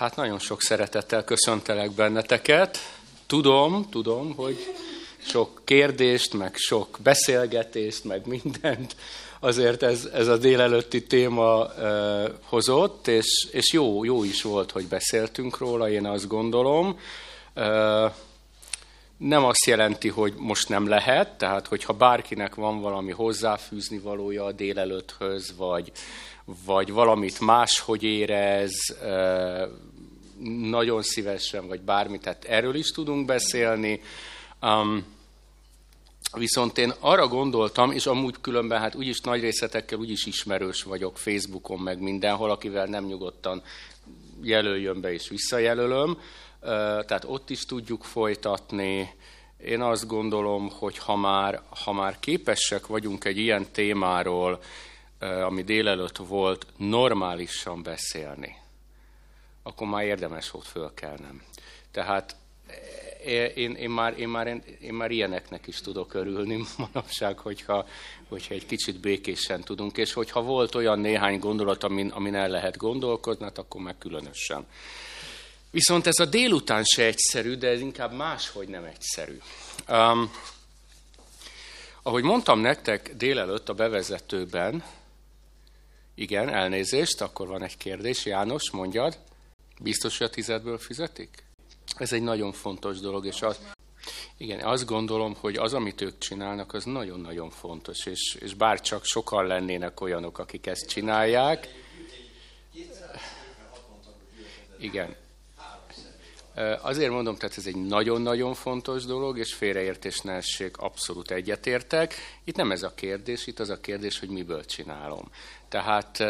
Hát nagyon sok szeretettel köszöntelek benneteket. Tudom, tudom, hogy sok kérdést, meg sok beszélgetést, meg mindent azért ez, ez a délelőtti téma uh, hozott, és, és jó, jó is volt, hogy beszéltünk róla, én azt gondolom. Uh, nem azt jelenti, hogy most nem lehet, tehát hogyha bárkinek van valami hozzáfűzni valója a délelőtthöz, vagy, vagy valamit máshogy érez, nagyon szívesen, vagy bármit, tehát erről is tudunk beszélni. Um, viszont én arra gondoltam, és amúgy különben hát úgyis nagy részletekkel úgyis ismerős vagyok Facebookon, meg mindenhol, akivel nem nyugodtan jelöljön be és visszajelölöm, tehát ott is tudjuk folytatni. Én azt gondolom, hogy ha már, ha már képesek vagyunk egy ilyen témáról, ami délelőtt volt, normálisan beszélni, akkor már érdemes volt fölkelnem. Tehát én, én, már, én, már, én már ilyeneknek is tudok örülni manapság, hogyha, hogyha egy kicsit békésen tudunk, és hogyha volt olyan néhány gondolat, amin, amin el lehet gondolkodni, hát akkor meg különösen. Viszont ez a délután se egyszerű, de ez inkább máshogy nem egyszerű. Um, ahogy mondtam nektek délelőtt a bevezetőben, igen, elnézést, akkor van egy kérdés. János, mondjad. Biztos, hogy a tizedből fizetik? Ez egy nagyon fontos dolog, és az, igen, azt gondolom, hogy az, amit ők csinálnak, az nagyon-nagyon fontos, és, és bár csak sokan lennének olyanok, akik ezt csinálják, igen, Azért mondom, tehát ez egy nagyon-nagyon fontos dolog, és félreértés ne essék, abszolút egyetértek. Itt nem ez a kérdés, itt az a kérdés, hogy miből csinálom. Tehát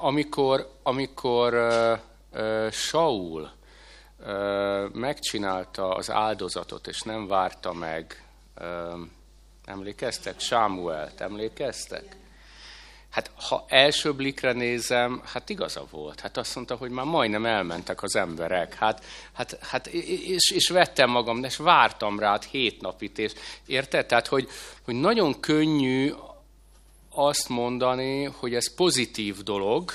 amikor, amikor Saul megcsinálta az áldozatot, és nem várta meg, emlékeztek? Sámuelt, emlékeztek? Hát ha első blikre nézem, hát igaza volt. Hát azt mondta, hogy már majdnem elmentek az emberek. Hát, hát, hát és, és vettem magam, és vártam rá hát hét napit, és érted? Tehát, hogy, hogy nagyon könnyű azt mondani, hogy ez pozitív dolog,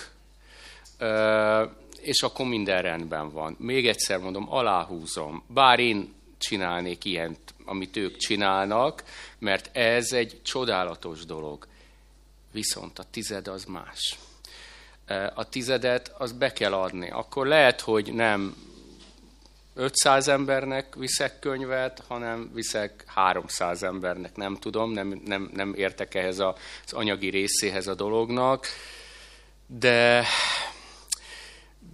és akkor minden rendben van. Még egyszer mondom, aláhúzom, bár én csinálnék ilyent, amit ők csinálnak, mert ez egy csodálatos dolog. Viszont a tized az más. A tizedet az be kell adni. Akkor lehet, hogy nem 500 embernek viszek könyvet, hanem viszek 300 embernek, nem tudom, nem, nem, nem értek ehhez az anyagi részéhez a dolognak, de,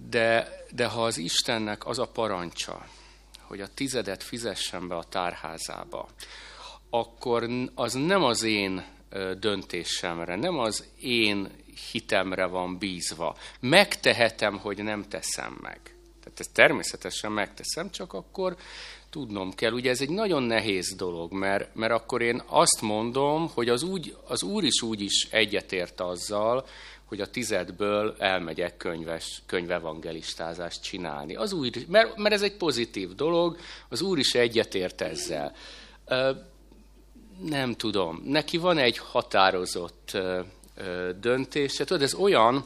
de, de ha az Istennek az a parancsa, hogy a tizedet fizessen be a tárházába, akkor az nem az én döntésemre, nem az én hitemre van bízva. Megtehetem, hogy nem teszem meg. Tehát ezt természetesen megteszem, csak akkor tudnom kell. Ugye ez egy nagyon nehéz dolog, mert, mert akkor én azt mondom, hogy az, úgy, az Úr is úgy is egyetért azzal, hogy a tizedből elmegyek könyves, könyvevangelistázást csinálni. Az úr, mert, mert ez egy pozitív dolog, az Úr is egyetért ezzel nem tudom, neki van egy határozott döntése. Tudod, ez olyan,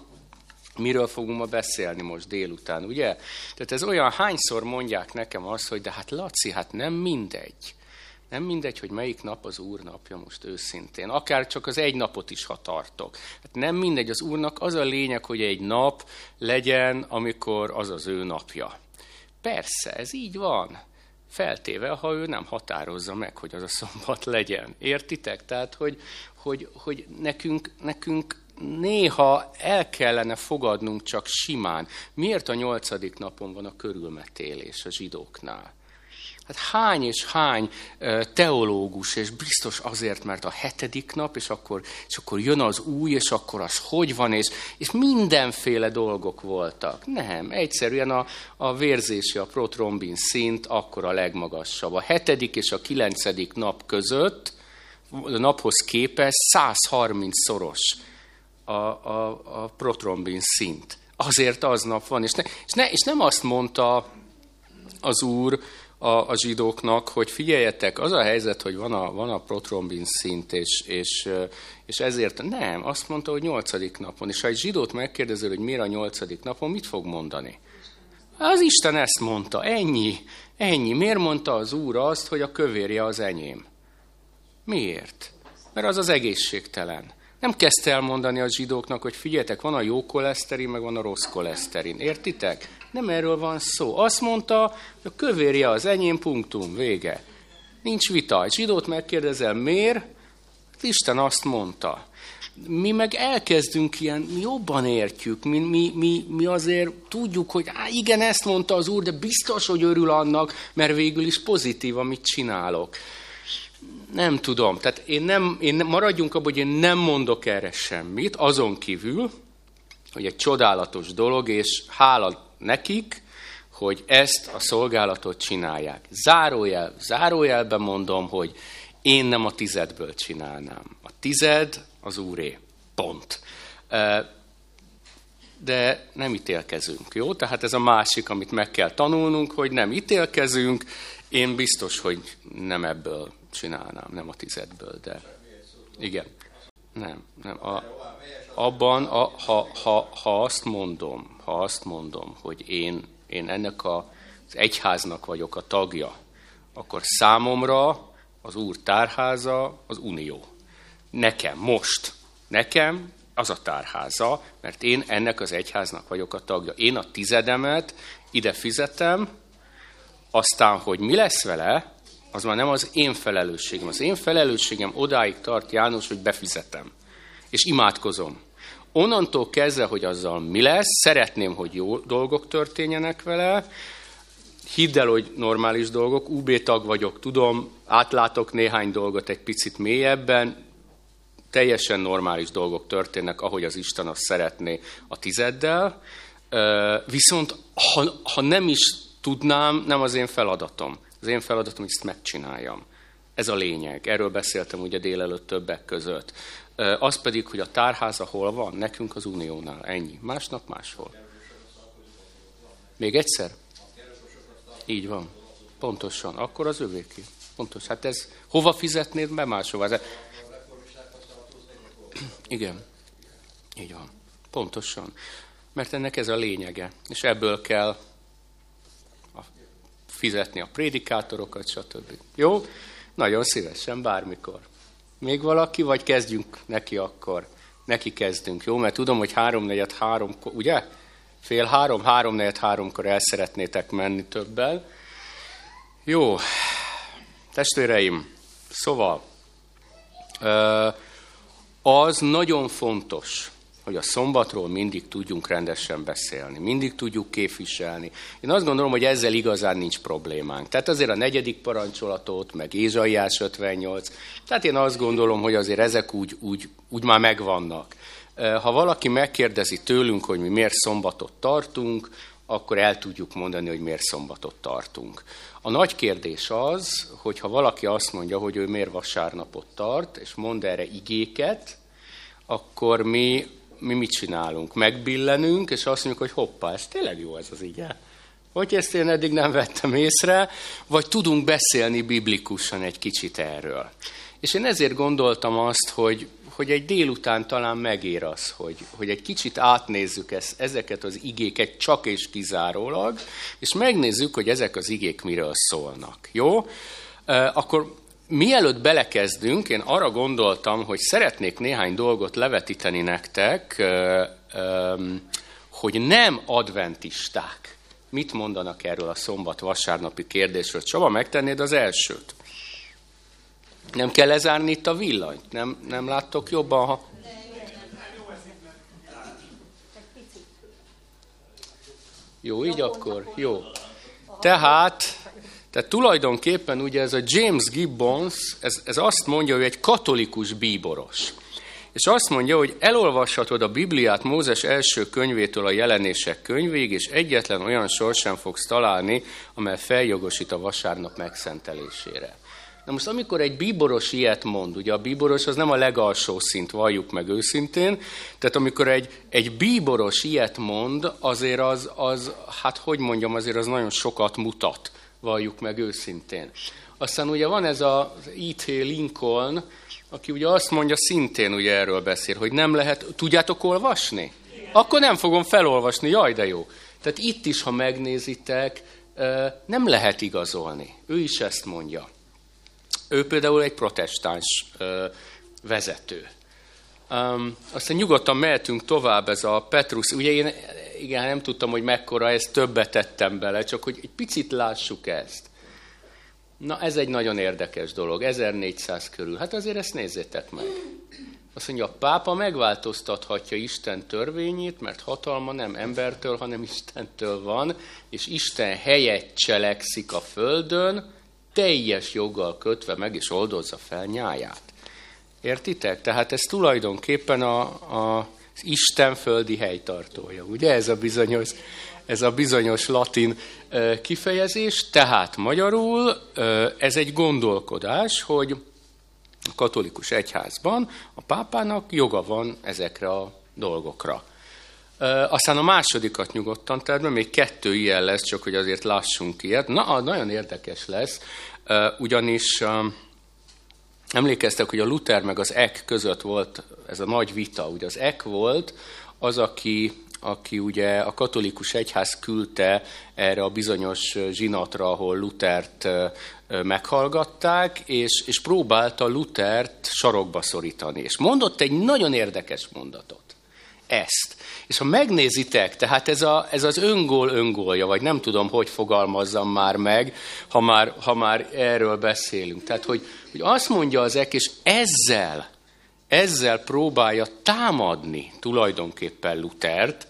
miről fogunk ma beszélni most délután, ugye? Tehát ez olyan, hányszor mondják nekem azt, hogy de hát Laci, hát nem mindegy. Nem mindegy, hogy melyik nap az Úr napja most őszintén. Akár csak az egy napot is, ha tartok. Hát nem mindegy, az Úrnak az a lényeg, hogy egy nap legyen, amikor az az ő napja. Persze, ez így van. Feltéve, ha ő nem határozza meg, hogy az a szombat legyen. Értitek? Tehát, hogy, hogy, hogy nekünk, nekünk néha el kellene fogadnunk csak simán. Miért a nyolcadik napon van a körülmetélés a zsidóknál? Hát hány és hány teológus, és biztos azért, mert a hetedik nap, és akkor, és akkor jön az új, és akkor az hogy van, és, és mindenféle dolgok voltak. Nem, egyszerűen a, a vérzési, a protrombin szint akkor a legmagasabb. A hetedik és a kilencedik nap között, a naphoz képest 130 szoros a, a, a protrombin szint. Azért aznap van, és, ne, és, ne, és nem azt mondta az Úr, a, a zsidóknak, hogy figyeljetek, az a helyzet, hogy van a, van a protrombin szint, és, és, és ezért nem, azt mondta, hogy nyolcadik napon. És ha egy zsidót megkérdezel, hogy miért a nyolcadik napon, mit fog mondani? Az Isten ezt mondta, ennyi, ennyi. Miért mondta az Úr azt, hogy a kövérje az enyém? Miért? Mert az az egészségtelen. Nem kezdte el mondani a zsidóknak, hogy figyeljetek, van a jó koleszterin, meg van a rossz koleszterin. Értitek? Nem erről van szó. Azt mondta, hogy a kövérje az enyém, punktum, vége. Nincs vita. Egy zsidót megkérdezel, miért? Isten azt mondta. Mi meg elkezdünk ilyen, mi jobban értjük, mi, mi, mi, mi azért tudjuk, hogy á, igen, ezt mondta az Úr, de biztos, hogy örül annak, mert végül is pozitív, amit csinálok. Nem tudom. Tehát én nem, én maradjunk abban, hogy én nem mondok erre semmit, azon kívül, hogy egy csodálatos dolog, és hála nekik, hogy ezt a szolgálatot csinálják. Zárójel, zárójelben mondom, hogy én nem a tizedből csinálnám. A tized az úré. Pont. De nem ítélkezünk, jó? Tehát ez a másik, amit meg kell tanulnunk, hogy nem ítélkezünk. Én biztos, hogy nem ebből csinálnám, nem a tizedből, de igen. Nem, nem. A, abban, a, ha, ha, ha azt mondom, ha azt mondom, hogy én, én ennek a, az egyháznak vagyok a tagja, akkor számomra az Úr tárháza az unió. Nekem most, nekem az a tárháza, mert én ennek az egyháznak vagyok a tagja. Én a tizedemet ide fizetem, aztán, hogy mi lesz vele, az már nem az én felelősségem. Az én felelősségem odáig tart, János, hogy befizetem. És imádkozom. Onnantól kezdve, hogy azzal mi lesz, szeretném, hogy jó dolgok történjenek vele, hidd el, hogy normális dolgok, UB tag vagyok, tudom, átlátok néhány dolgot egy picit mélyebben, teljesen normális dolgok történnek, ahogy az Isten azt szeretné a tizeddel, viszont ha, ha nem is tudnám, nem az én feladatom. Az én feladatom, hogy ezt megcsináljam. Ez a lényeg. Erről beszéltem ugye délelőtt többek között. Az pedig, hogy a tárháza hol van, nekünk az Uniónál. Ennyi. Másnap máshol. Még egyszer? Így van. Pontosan. Akkor az övéki. Pontos. Hát ez hova fizetnéd be máshova? Ez... Igen. Így van. Pontosan. Mert ennek ez a lényege. És ebből kell fizetni a prédikátorokat, stb. Jó? Nagyon szívesen, bármikor. Még valaki, vagy kezdjünk neki akkor? Neki kezdünk, jó? Mert tudom, hogy háromnegyed három, ugye? Fél három, háromnegyed háromkor el szeretnétek menni többel. Jó, testvéreim, szóval az nagyon fontos, hogy a szombatról mindig tudjunk rendesen beszélni, mindig tudjuk képviselni. Én azt gondolom, hogy ezzel igazán nincs problémánk. Tehát azért a negyedik parancsolatot, meg Ézsaiás 58, tehát én azt gondolom, hogy azért ezek úgy, úgy, úgy már megvannak. Ha valaki megkérdezi tőlünk, hogy mi miért szombatot tartunk, akkor el tudjuk mondani, hogy miért szombatot tartunk. A nagy kérdés az, hogy ha valaki azt mondja, hogy ő miért vasárnapot tart, és mond erre igéket, akkor mi mi mit csinálunk? Megbillenünk, és azt mondjuk, hogy hoppá, ez tényleg jó ez az ige. Hogy ezt én eddig nem vettem észre, vagy tudunk beszélni biblikusan egy kicsit erről. És én ezért gondoltam azt, hogy, hogy egy délután talán megér az, hogy, hogy egy kicsit átnézzük ezt, ezeket az igéket csak és kizárólag, és megnézzük, hogy ezek az igék miről szólnak. Jó? Akkor mielőtt belekezdünk, én arra gondoltam, hogy szeretnék néhány dolgot levetíteni nektek, hogy nem adventisták. Mit mondanak erről a szombat-vasárnapi kérdésről? Csaba, megtennéd az elsőt? Nem kell lezárni itt a villanyt? Nem, nem láttok jobban, ha... Jó, így akkor? Jó. Tehát tehát tulajdonképpen ugye ez a James Gibbons, ez, ez azt mondja, hogy egy katolikus bíboros. És azt mondja, hogy elolvashatod a Bibliát Mózes első könyvétől a jelenések könyvéig, és egyetlen olyan sor sem fogsz találni, amely feljogosít a vasárnap megszentelésére. Na most amikor egy bíboros ilyet mond, ugye a bíboros az nem a legalsó szint, valljuk meg őszintén, tehát amikor egy, egy bíboros ilyet mond, azért az, az, hát hogy mondjam, azért az nagyon sokat mutat valljuk meg őszintén. Aztán ugye van ez az E.T. Lincoln, aki ugye azt mondja, szintén ugye erről beszél, hogy nem lehet, tudjátok olvasni? Akkor nem fogom felolvasni, jaj de jó. Tehát itt is, ha megnézitek, nem lehet igazolni. Ő is ezt mondja. Ő például egy protestáns vezető. Um, aztán nyugodtan mehetünk tovább, ez a Petrus. Ugye én igen, nem tudtam, hogy mekkora, ezt többet tettem bele, csak hogy egy picit lássuk ezt. Na, ez egy nagyon érdekes dolog, 1400 körül. Hát azért ezt nézzétek meg. Azt mondja, a pápa megváltoztathatja Isten törvényét, mert hatalma nem embertől, hanem Istentől van, és Isten helyet cselekszik a földön, teljes joggal kötve meg, és oldozza fel nyáját. Értitek? Tehát ez tulajdonképpen a, a, Isten földi helytartója. Ugye ez a bizonyos, ez a bizonyos latin kifejezés. Tehát magyarul ez egy gondolkodás, hogy a katolikus egyházban a pápának joga van ezekre a dolgokra. Aztán a másodikat nyugodtan tehát még kettő ilyen lesz, csak hogy azért lássunk ilyet. Na, nagyon érdekes lesz, ugyanis emlékeztek, hogy a Luther meg az Eck között volt ez a nagy vita. Ugye az Eck volt az, aki, aki ugye a katolikus egyház küldte erre a bizonyos zsinatra, ahol Luthert meghallgatták, és, és próbálta Luthert sarokba szorítani. És mondott egy nagyon érdekes mondatot. Ezt. És ha megnézitek, tehát ez, a, ez az öngól öngólja, vagy nem tudom, hogy fogalmazzam már meg, ha már, ha már erről beszélünk. Tehát, hogy, hogy azt mondja az ek, és ezzel, ezzel próbálja támadni tulajdonképpen Lutert,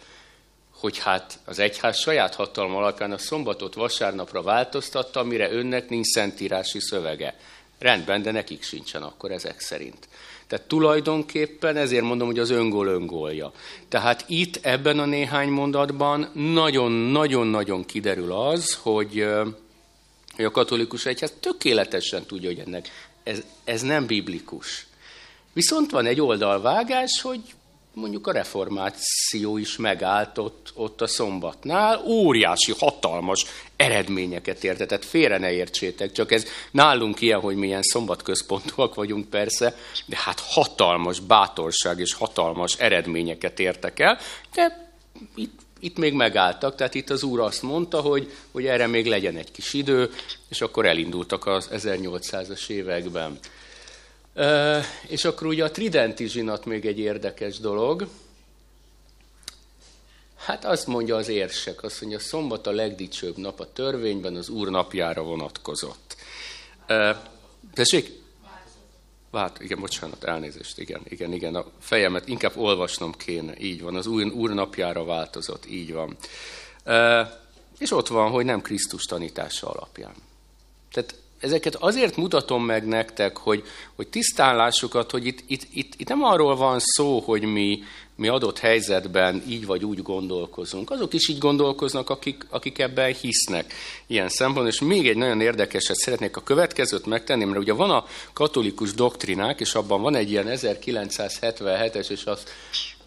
hogy hát az egyház saját hatalma alapján a szombatot vasárnapra változtatta, amire önnek nincs szentírási szövege. Rendben, de nekik sincsen akkor ezek szerint. Tehát tulajdonképpen ezért mondom, hogy az öngól öngólja. Tehát itt ebben a néhány mondatban nagyon-nagyon-nagyon kiderül az, hogy, hogy a katolikus egyház tökéletesen tudja, hogy ennek ez, ez nem biblikus. Viszont van egy oldalvágás, hogy mondjuk a reformáció is megállt ott, ott a szombatnál, óriási, hatalmas eredményeket érte. Tehát félre ne értsétek, csak ez nálunk ilyen, hogy milyen szombatközpontúak vagyunk persze, de hát hatalmas bátorság és hatalmas eredményeket értek el, de itt, itt még megálltak, tehát itt az úr azt mondta, hogy, hogy erre még legyen egy kis idő, és akkor elindultak az 1800-as években. És akkor ugye a tridenti zsinat még egy érdekes dolog. Hát azt mondja az érsek, azt mondja, szombat a legdicsőbb nap a törvényben, az úr napjára vonatkozott. Tessék? Vált, igen, bocsánat, elnézést, igen, igen, igen, a fejemet inkább olvasnom kéne, így van, az úr, úr napjára változott, így van. E, és ott van, hogy nem Krisztus tanítása alapján. Tehát ezeket azért mutatom meg nektek, hogy, hogy tisztán lássukat, hogy itt, itt, itt, itt nem arról van szó, hogy mi, mi adott helyzetben így vagy úgy gondolkozunk. Azok is így gondolkoznak, akik, akik ebben hisznek ilyen szempontból. És még egy nagyon érdekeset szeretnék a következőt megtenni, mert ugye van a katolikus doktrinák, és abban van egy ilyen 1977-es, és azt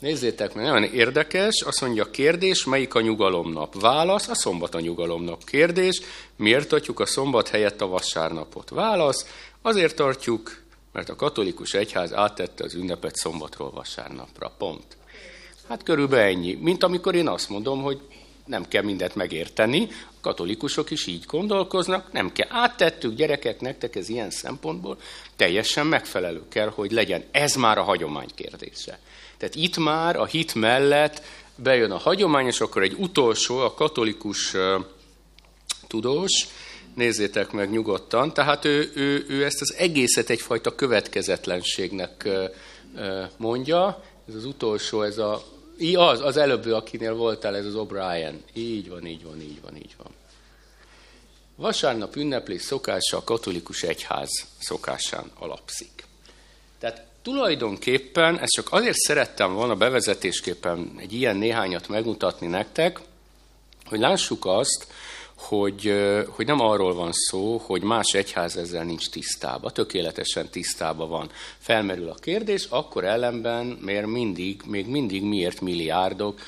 nézzétek meg, nagyon érdekes, azt mondja a kérdés, melyik a nyugalomnap? Válasz, a szombat a nyugalomnap. Kérdés, miért tartjuk a szombat helyett a vasárnapot? Válasz, azért tartjuk, mert a katolikus egyház áttette az ünnepet szombatról vasárnapra. Pont. Hát körülbelül ennyi. Mint amikor én azt mondom, hogy nem kell mindent megérteni, katolikusok is így gondolkoznak, nem kell. Áttettük gyerekek, nektek ez ilyen szempontból teljesen megfelelő kell, hogy legyen. Ez már a hagyomány kérdése. Tehát itt már a hit mellett bejön a hagyomány, és akkor egy utolsó, a katolikus uh, tudós, nézzétek meg nyugodtan, tehát ő, ő, ő ezt az egészet egyfajta következetlenségnek uh, mondja, ez az utolsó, ez a az, az előbbő, akinél voltál, ez az O'Brien. Így van, így van, így van, így van. Vasárnap ünneplés szokása a katolikus egyház szokásán alapszik. Tehát tulajdonképpen, ezt csak azért szerettem volna bevezetésképpen egy ilyen néhányat megmutatni nektek, hogy lássuk azt, hogy, hogy nem arról van szó, hogy más egyház ezzel nincs tisztában, tökéletesen tisztában van. Felmerül a kérdés, akkor ellenben miért mindig, még mindig miért milliárdok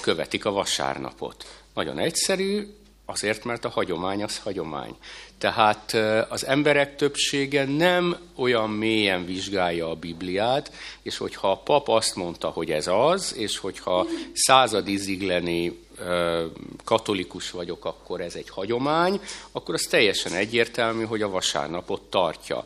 követik a vasárnapot. Nagyon egyszerű, Azért, mert a hagyomány az hagyomány. Tehát az emberek többsége nem olyan mélyen vizsgálja a Bibliát, és hogyha a pap azt mondta, hogy ez az, és hogyha század iziglenni katolikus vagyok, akkor ez egy hagyomány, akkor az teljesen egyértelmű, hogy a vasárnapot tartja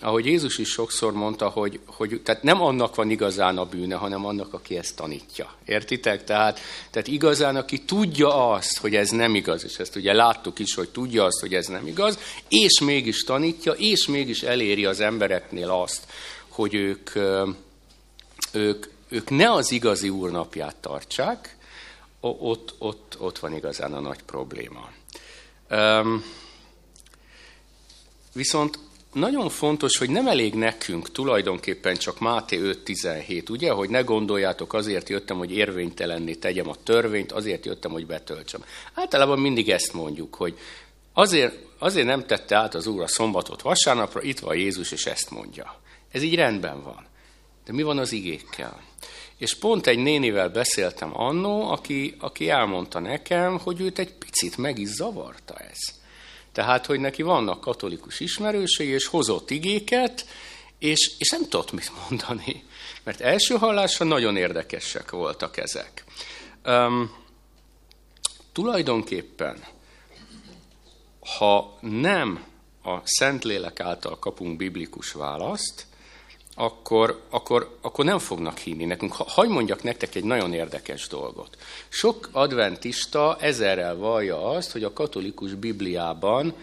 ahogy Jézus is sokszor mondta, hogy, hogy tehát nem annak van igazán a bűne, hanem annak, aki ezt tanítja. Értitek? Tehát, tehát igazán, aki tudja azt, hogy ez nem igaz, és ezt ugye láttuk is, hogy tudja azt, hogy ez nem igaz, és mégis tanítja, és mégis eléri az embereknél azt, hogy ők, ők, ők ne az igazi úrnapját tartsák, ott, ott, ott van igazán a nagy probléma. Um, viszont nagyon fontos, hogy nem elég nekünk tulajdonképpen csak Máté 5.17, ugye, hogy ne gondoljátok, azért jöttem, hogy érvénytelenné tegyem a törvényt, azért jöttem, hogy betöltsem. Általában mindig ezt mondjuk, hogy azért, azért nem tette át az Úr a szombatot vasárnapra, itt van Jézus, és ezt mondja. Ez így rendben van. De mi van az igékkel? És pont egy nénivel beszéltem annó, aki, aki elmondta nekem, hogy őt egy picit meg is zavarta ez. Tehát, hogy neki vannak katolikus ismerősei, és hozott igéket, és, és nem tudott mit mondani. Mert első hallásra nagyon érdekesek voltak ezek. Um, tulajdonképpen, ha nem a Szentlélek által kapunk biblikus választ, akkor, akkor, akkor nem fognak hinni nekünk. Hagy mondjak nektek egy nagyon érdekes dolgot. Sok adventista ezerrel vallja azt, hogy a katolikus Bibliában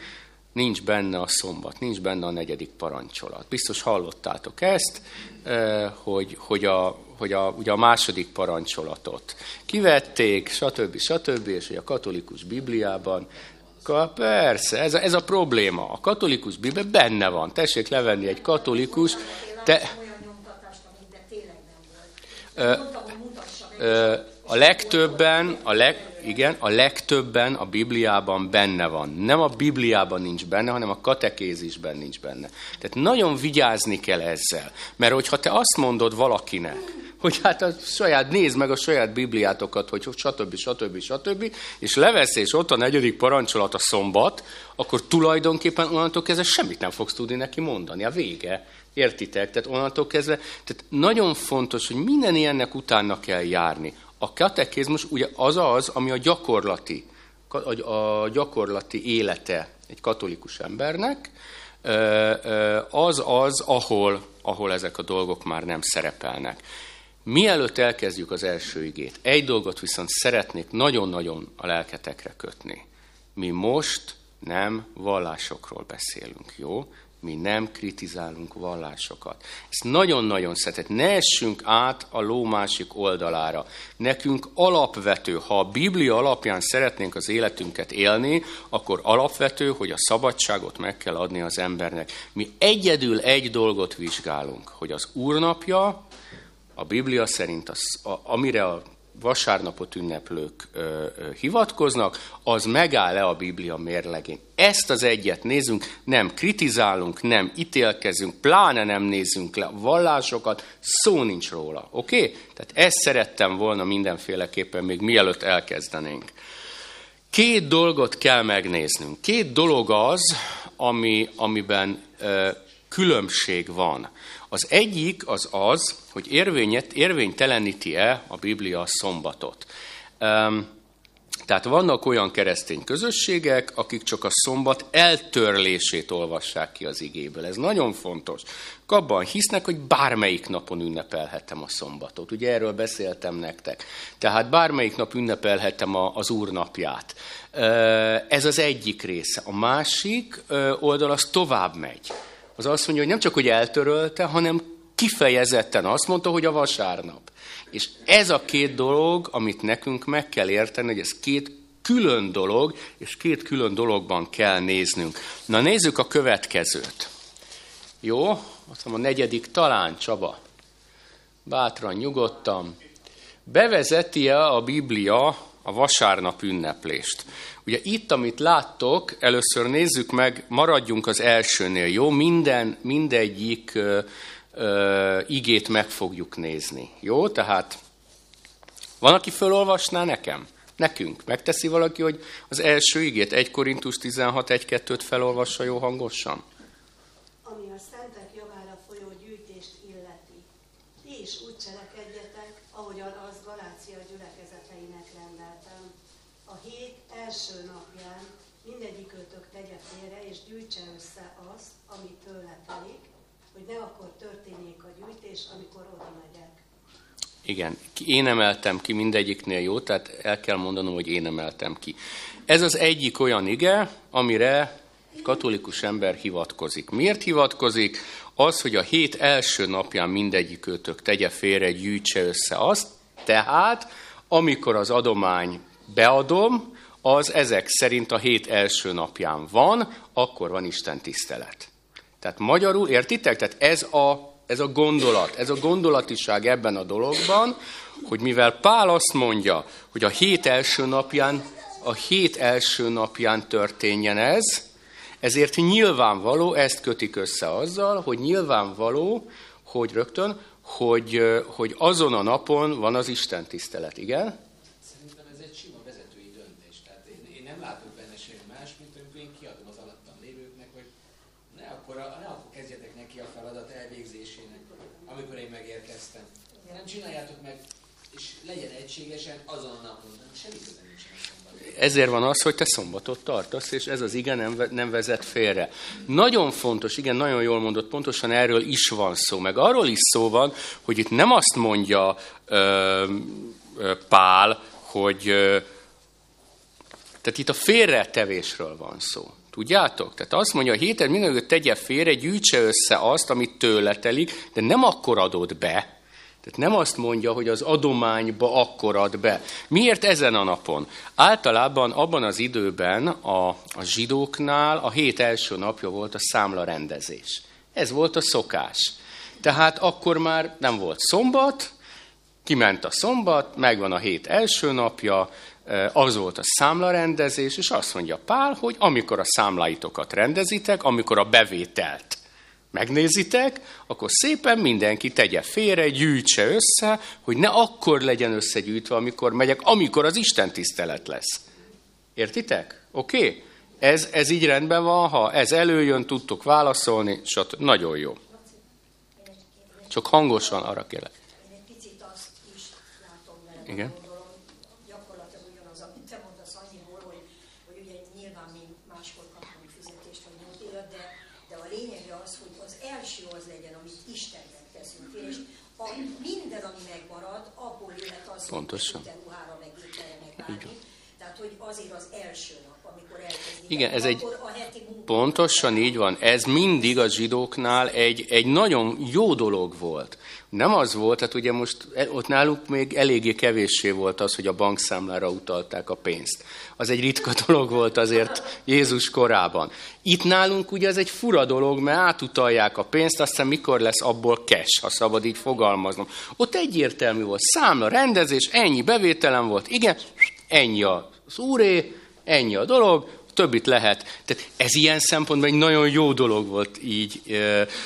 nincs benne a szombat, nincs benne a negyedik parancsolat. Biztos hallottátok ezt, eh, hogy, hogy, a, hogy a, ugye a második parancsolatot kivették, stb. stb. és hogy a katolikus Bibliában Persze, ez a, ez a probléma. A katolikus Biblia benne van. Tessék levenni egy katolikus, te... a legtöbben, a leg, igen, a legtöbben a Bibliában benne van. Nem a Bibliában nincs benne, hanem a katekézisben nincs benne. Tehát nagyon vigyázni kell ezzel. Mert hogyha te azt mondod valakinek, hogy hát a saját, nézd meg a saját Bibliátokat, hogy stb. stb. stb. és levesz, és ott a negyedik parancsolat a szombat, akkor tulajdonképpen onnantól kezdve semmit nem fogsz tudni neki mondani. A vége. Értitek? Tehát onnantól kezdve, tehát nagyon fontos, hogy minden ilyennek utána kell járni. A katekézmus ugye az az, ami a gyakorlati, a gyakorlati élete egy katolikus embernek, az az, ahol, ahol ezek a dolgok már nem szerepelnek. Mielőtt elkezdjük az első igét, egy dolgot viszont szeretnék nagyon-nagyon a lelketekre kötni. Mi most nem vallásokról beszélünk, jó? Mi nem kritizálunk vallásokat. Ezt nagyon-nagyon szeretet. Ne essünk át a ló másik oldalára. Nekünk alapvető, ha a Biblia alapján szeretnénk az életünket élni, akkor alapvető, hogy a szabadságot meg kell adni az embernek. Mi egyedül egy dolgot vizsgálunk, hogy az úrnapja, a Biblia szerint, az, a, amire a vasárnapot ünneplők ö, ö, hivatkoznak, az megáll-e a Biblia mérlegén. Ezt az egyet nézzünk, nem kritizálunk, nem ítélkezünk, pláne nem nézzünk le vallásokat, szó nincs róla. Oké? Okay? Tehát ezt szerettem volna mindenféleképpen még mielőtt elkezdenénk. Két dolgot kell megnéznünk. Két dolog az, ami, amiben ö, különbség van. Az egyik az az, hogy érvényet, érvényteleníti-e a Biblia a szombatot. Um, tehát vannak olyan keresztény közösségek, akik csak a szombat eltörlését olvassák ki az igéből. Ez nagyon fontos. Abban hisznek, hogy bármelyik napon ünnepelhetem a szombatot. Ugye erről beszéltem nektek. Tehát bármelyik nap ünnepelhetem az Úr napját. Ez az egyik része. A másik oldal az tovább megy az azt mondja, hogy nem csak, hogy eltörölte, hanem kifejezetten azt mondta, hogy a vasárnap. És ez a két dolog, amit nekünk meg kell érteni, hogy ez két külön dolog, és két külön dologban kell néznünk. Na nézzük a következőt. Jó? Azt mondom, a negyedik talán, Csaba. Bátran, nyugodtan. Bevezeti-e a Biblia a vasárnap ünneplést? Ugye itt, amit láttok, először nézzük meg, maradjunk az elsőnél, jó? Minden, mindegyik ö, ö, igét meg fogjuk nézni, jó? Tehát van, aki fölolvasná nekem? Nekünk. Megteszi valaki, hogy az első igét, 1 Korintus 16, 1-2-t felolvassa jó hangosan? Ami a szentek javára folyó gyűjtést illeti. Ti is úgy cselekedjetek, ahogyan az Galácia gyülekezeteinek rendeltem. A hét első napján mindegyikőtök tegye félre és gyűjtse össze azt, amit tőle telik, hogy ne akkor történjék a gyűjtés, amikor oda megyek. Igen, én emeltem ki mindegyiknél jó, tehát el kell mondanom, hogy én emeltem ki. Ez az egyik olyan ige, amire katolikus ember hivatkozik. Miért hivatkozik? Az, hogy a hét első napján mindegyik őtök tegye félre, gyűjtse össze azt, tehát amikor az adomány beadom, az ezek szerint a hét első napján van, akkor van Isten tisztelet. Tehát magyarul, értitek? Tehát ez a ez a gondolat, ez a gondolatiság ebben a dologban, hogy mivel Pál azt mondja, hogy a hét első napján, a hét első napján történjen ez, ezért nyilvánvaló, ezt kötik össze azzal, hogy nyilvánvaló, hogy rögtön, hogy, hogy azon a napon van az Isten tisztelet, igen? egységesen azon a napon. Semmi ezért van az, hogy te szombatot tartasz, és ez az igen nem, vezet félre. Nagyon fontos, igen, nagyon jól mondott, pontosan erről is van szó, meg arról is szó van, hogy itt nem azt mondja ö, ö, Pál, hogy ö, tehát itt a félretevésről van szó. Tudjátok? Tehát azt mondja, a héten mindenki tegye félre, gyűjtse össze azt, amit tőle telik, de nem akkor adod be, tehát nem azt mondja, hogy az adományba akkor ad be. Miért ezen a napon? Általában abban az időben a, a zsidóknál a hét első napja volt a számla rendezés. Ez volt a szokás. Tehát akkor már nem volt szombat, kiment a szombat, megvan a hét első napja, eh, az volt a számlarendezés, és azt mondja Pál, hogy amikor a számláitokat rendezitek, amikor a bevételt megnézitek, akkor szépen mindenki tegye félre, gyűjtse össze, hogy ne akkor legyen összegyűjtve, amikor megyek, amikor az Isten tisztelet lesz. Értitek? Oké? Okay? Ez, ez így rendben van, ha ez előjön, tudtok válaszolni, stb. Nagyon jó. Csak hangosan arra kérlek. Igen. Pontosan. Tehát, hogy azért az első nap, amikor elkezdik. Igen, ez egy, pontosan így van. Ez mindig a zsidóknál egy, egy nagyon jó dolog volt. Nem az volt, tehát ugye most e, ott náluk még eléggé kevéssé volt az, hogy a bankszámlára utalták a pénzt. Az egy ritka dolog volt azért Jézus korában. Itt nálunk ugye ez egy fura dolog, mert átutalják a pénzt, aztán mikor lesz abból cash, ha szabad így fogalmaznom. Ott egyértelmű volt, számla, rendezés, ennyi bevételem volt, igen, ennyi az úré, ennyi a dolog, többit lehet. Tehát ez ilyen szempontból egy nagyon jó dolog volt így.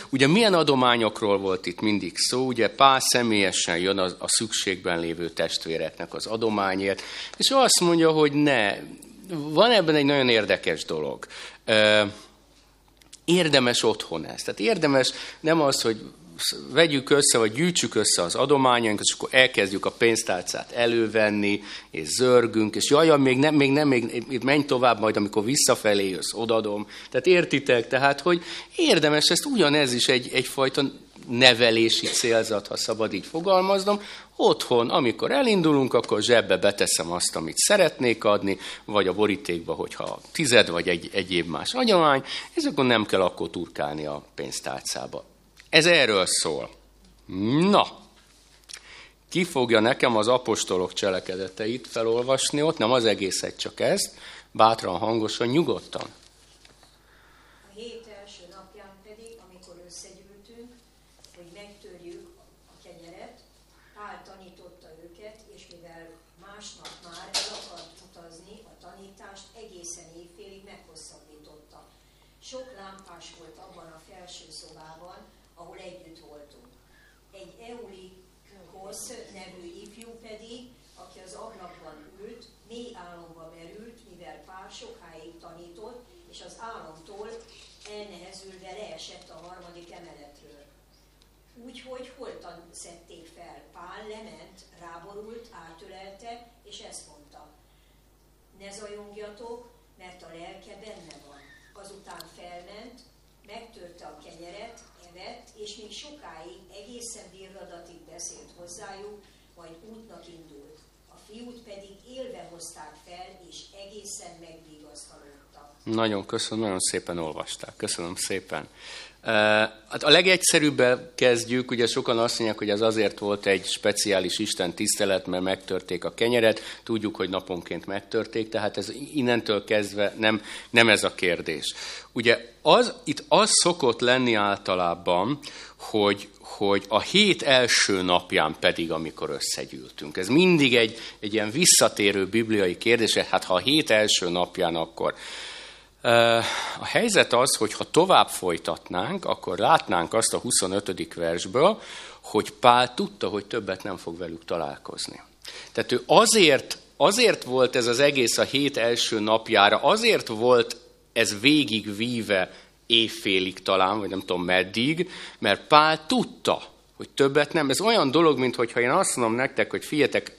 Ugye milyen adományokról volt itt mindig szó? Ugye Pál személyesen jön a, a szükségben lévő testvéreknek az adományért, és azt mondja, hogy ne. Van ebben egy nagyon érdekes dolog. Érdemes otthon ez. Tehát érdemes nem az, hogy vegyük össze, vagy gyűjtsük össze az adományainkat, és akkor elkezdjük a pénztárcát elővenni, és zörgünk, és jaj, még nem, még nem, még menj tovább, majd amikor visszafelé jössz, odadom. Tehát értitek, tehát, hogy érdemes ezt ugyanez is egy, egyfajta nevelési célzat, ha szabad így fogalmaznom, otthon, amikor elindulunk, akkor zsebbe beteszem azt, amit szeretnék adni, vagy a borítékba, hogyha tized, vagy egy egyéb más agyamány, és akkor nem kell akkor turkálni a pénztárcába. Ez erről szól. Na, ki fogja nekem az apostolok cselekedeteit felolvasni ott, nem az egészet, csak ezt, bátran, hangosan, nyugodtan. nevű ifjú pedig, aki az ablakban ült, és az államtól elnehezülve leesett a harmadik emeletről. Úgyhogy holtan szedték fel. Pál lement, ráborult, átölelte, és ezt mondta. Ne zajongjatok, mert a lelke benne van. Azután felment, megtörte a kenyeret, evett, és még sokáig egészen délradatig beszélt hozzájuk, majd útnak indult. A fiút pedig élve hozták fel, és egészen megvigasztalódtak. Nagyon köszönöm, nagyon szépen olvasták. Köszönöm szépen. Hát a legegyszerűbbel kezdjük, ugye sokan azt mondják, hogy ez azért volt egy speciális Isten tisztelet, mert megtörték a kenyeret, tudjuk, hogy naponként megtörték, tehát ez innentől kezdve nem, nem ez a kérdés. Ugye az, itt az szokott lenni általában, hogy, hogy a hét első napján pedig, amikor összegyűltünk. Ez mindig egy, egy ilyen visszatérő bibliai kérdés, hát ha a hét első napján, akkor a helyzet az, hogy ha tovább folytatnánk, akkor látnánk azt a 25. versből, hogy Pál tudta, hogy többet nem fog velük találkozni. Tehát ő azért, azért volt ez az egész a hét első napjára, azért volt ez végig víve évfélig talán, vagy nem tudom meddig, mert Pál tudta, hogy többet nem. Ez olyan dolog, mint hogyha én azt mondom nektek, hogy figyeljetek,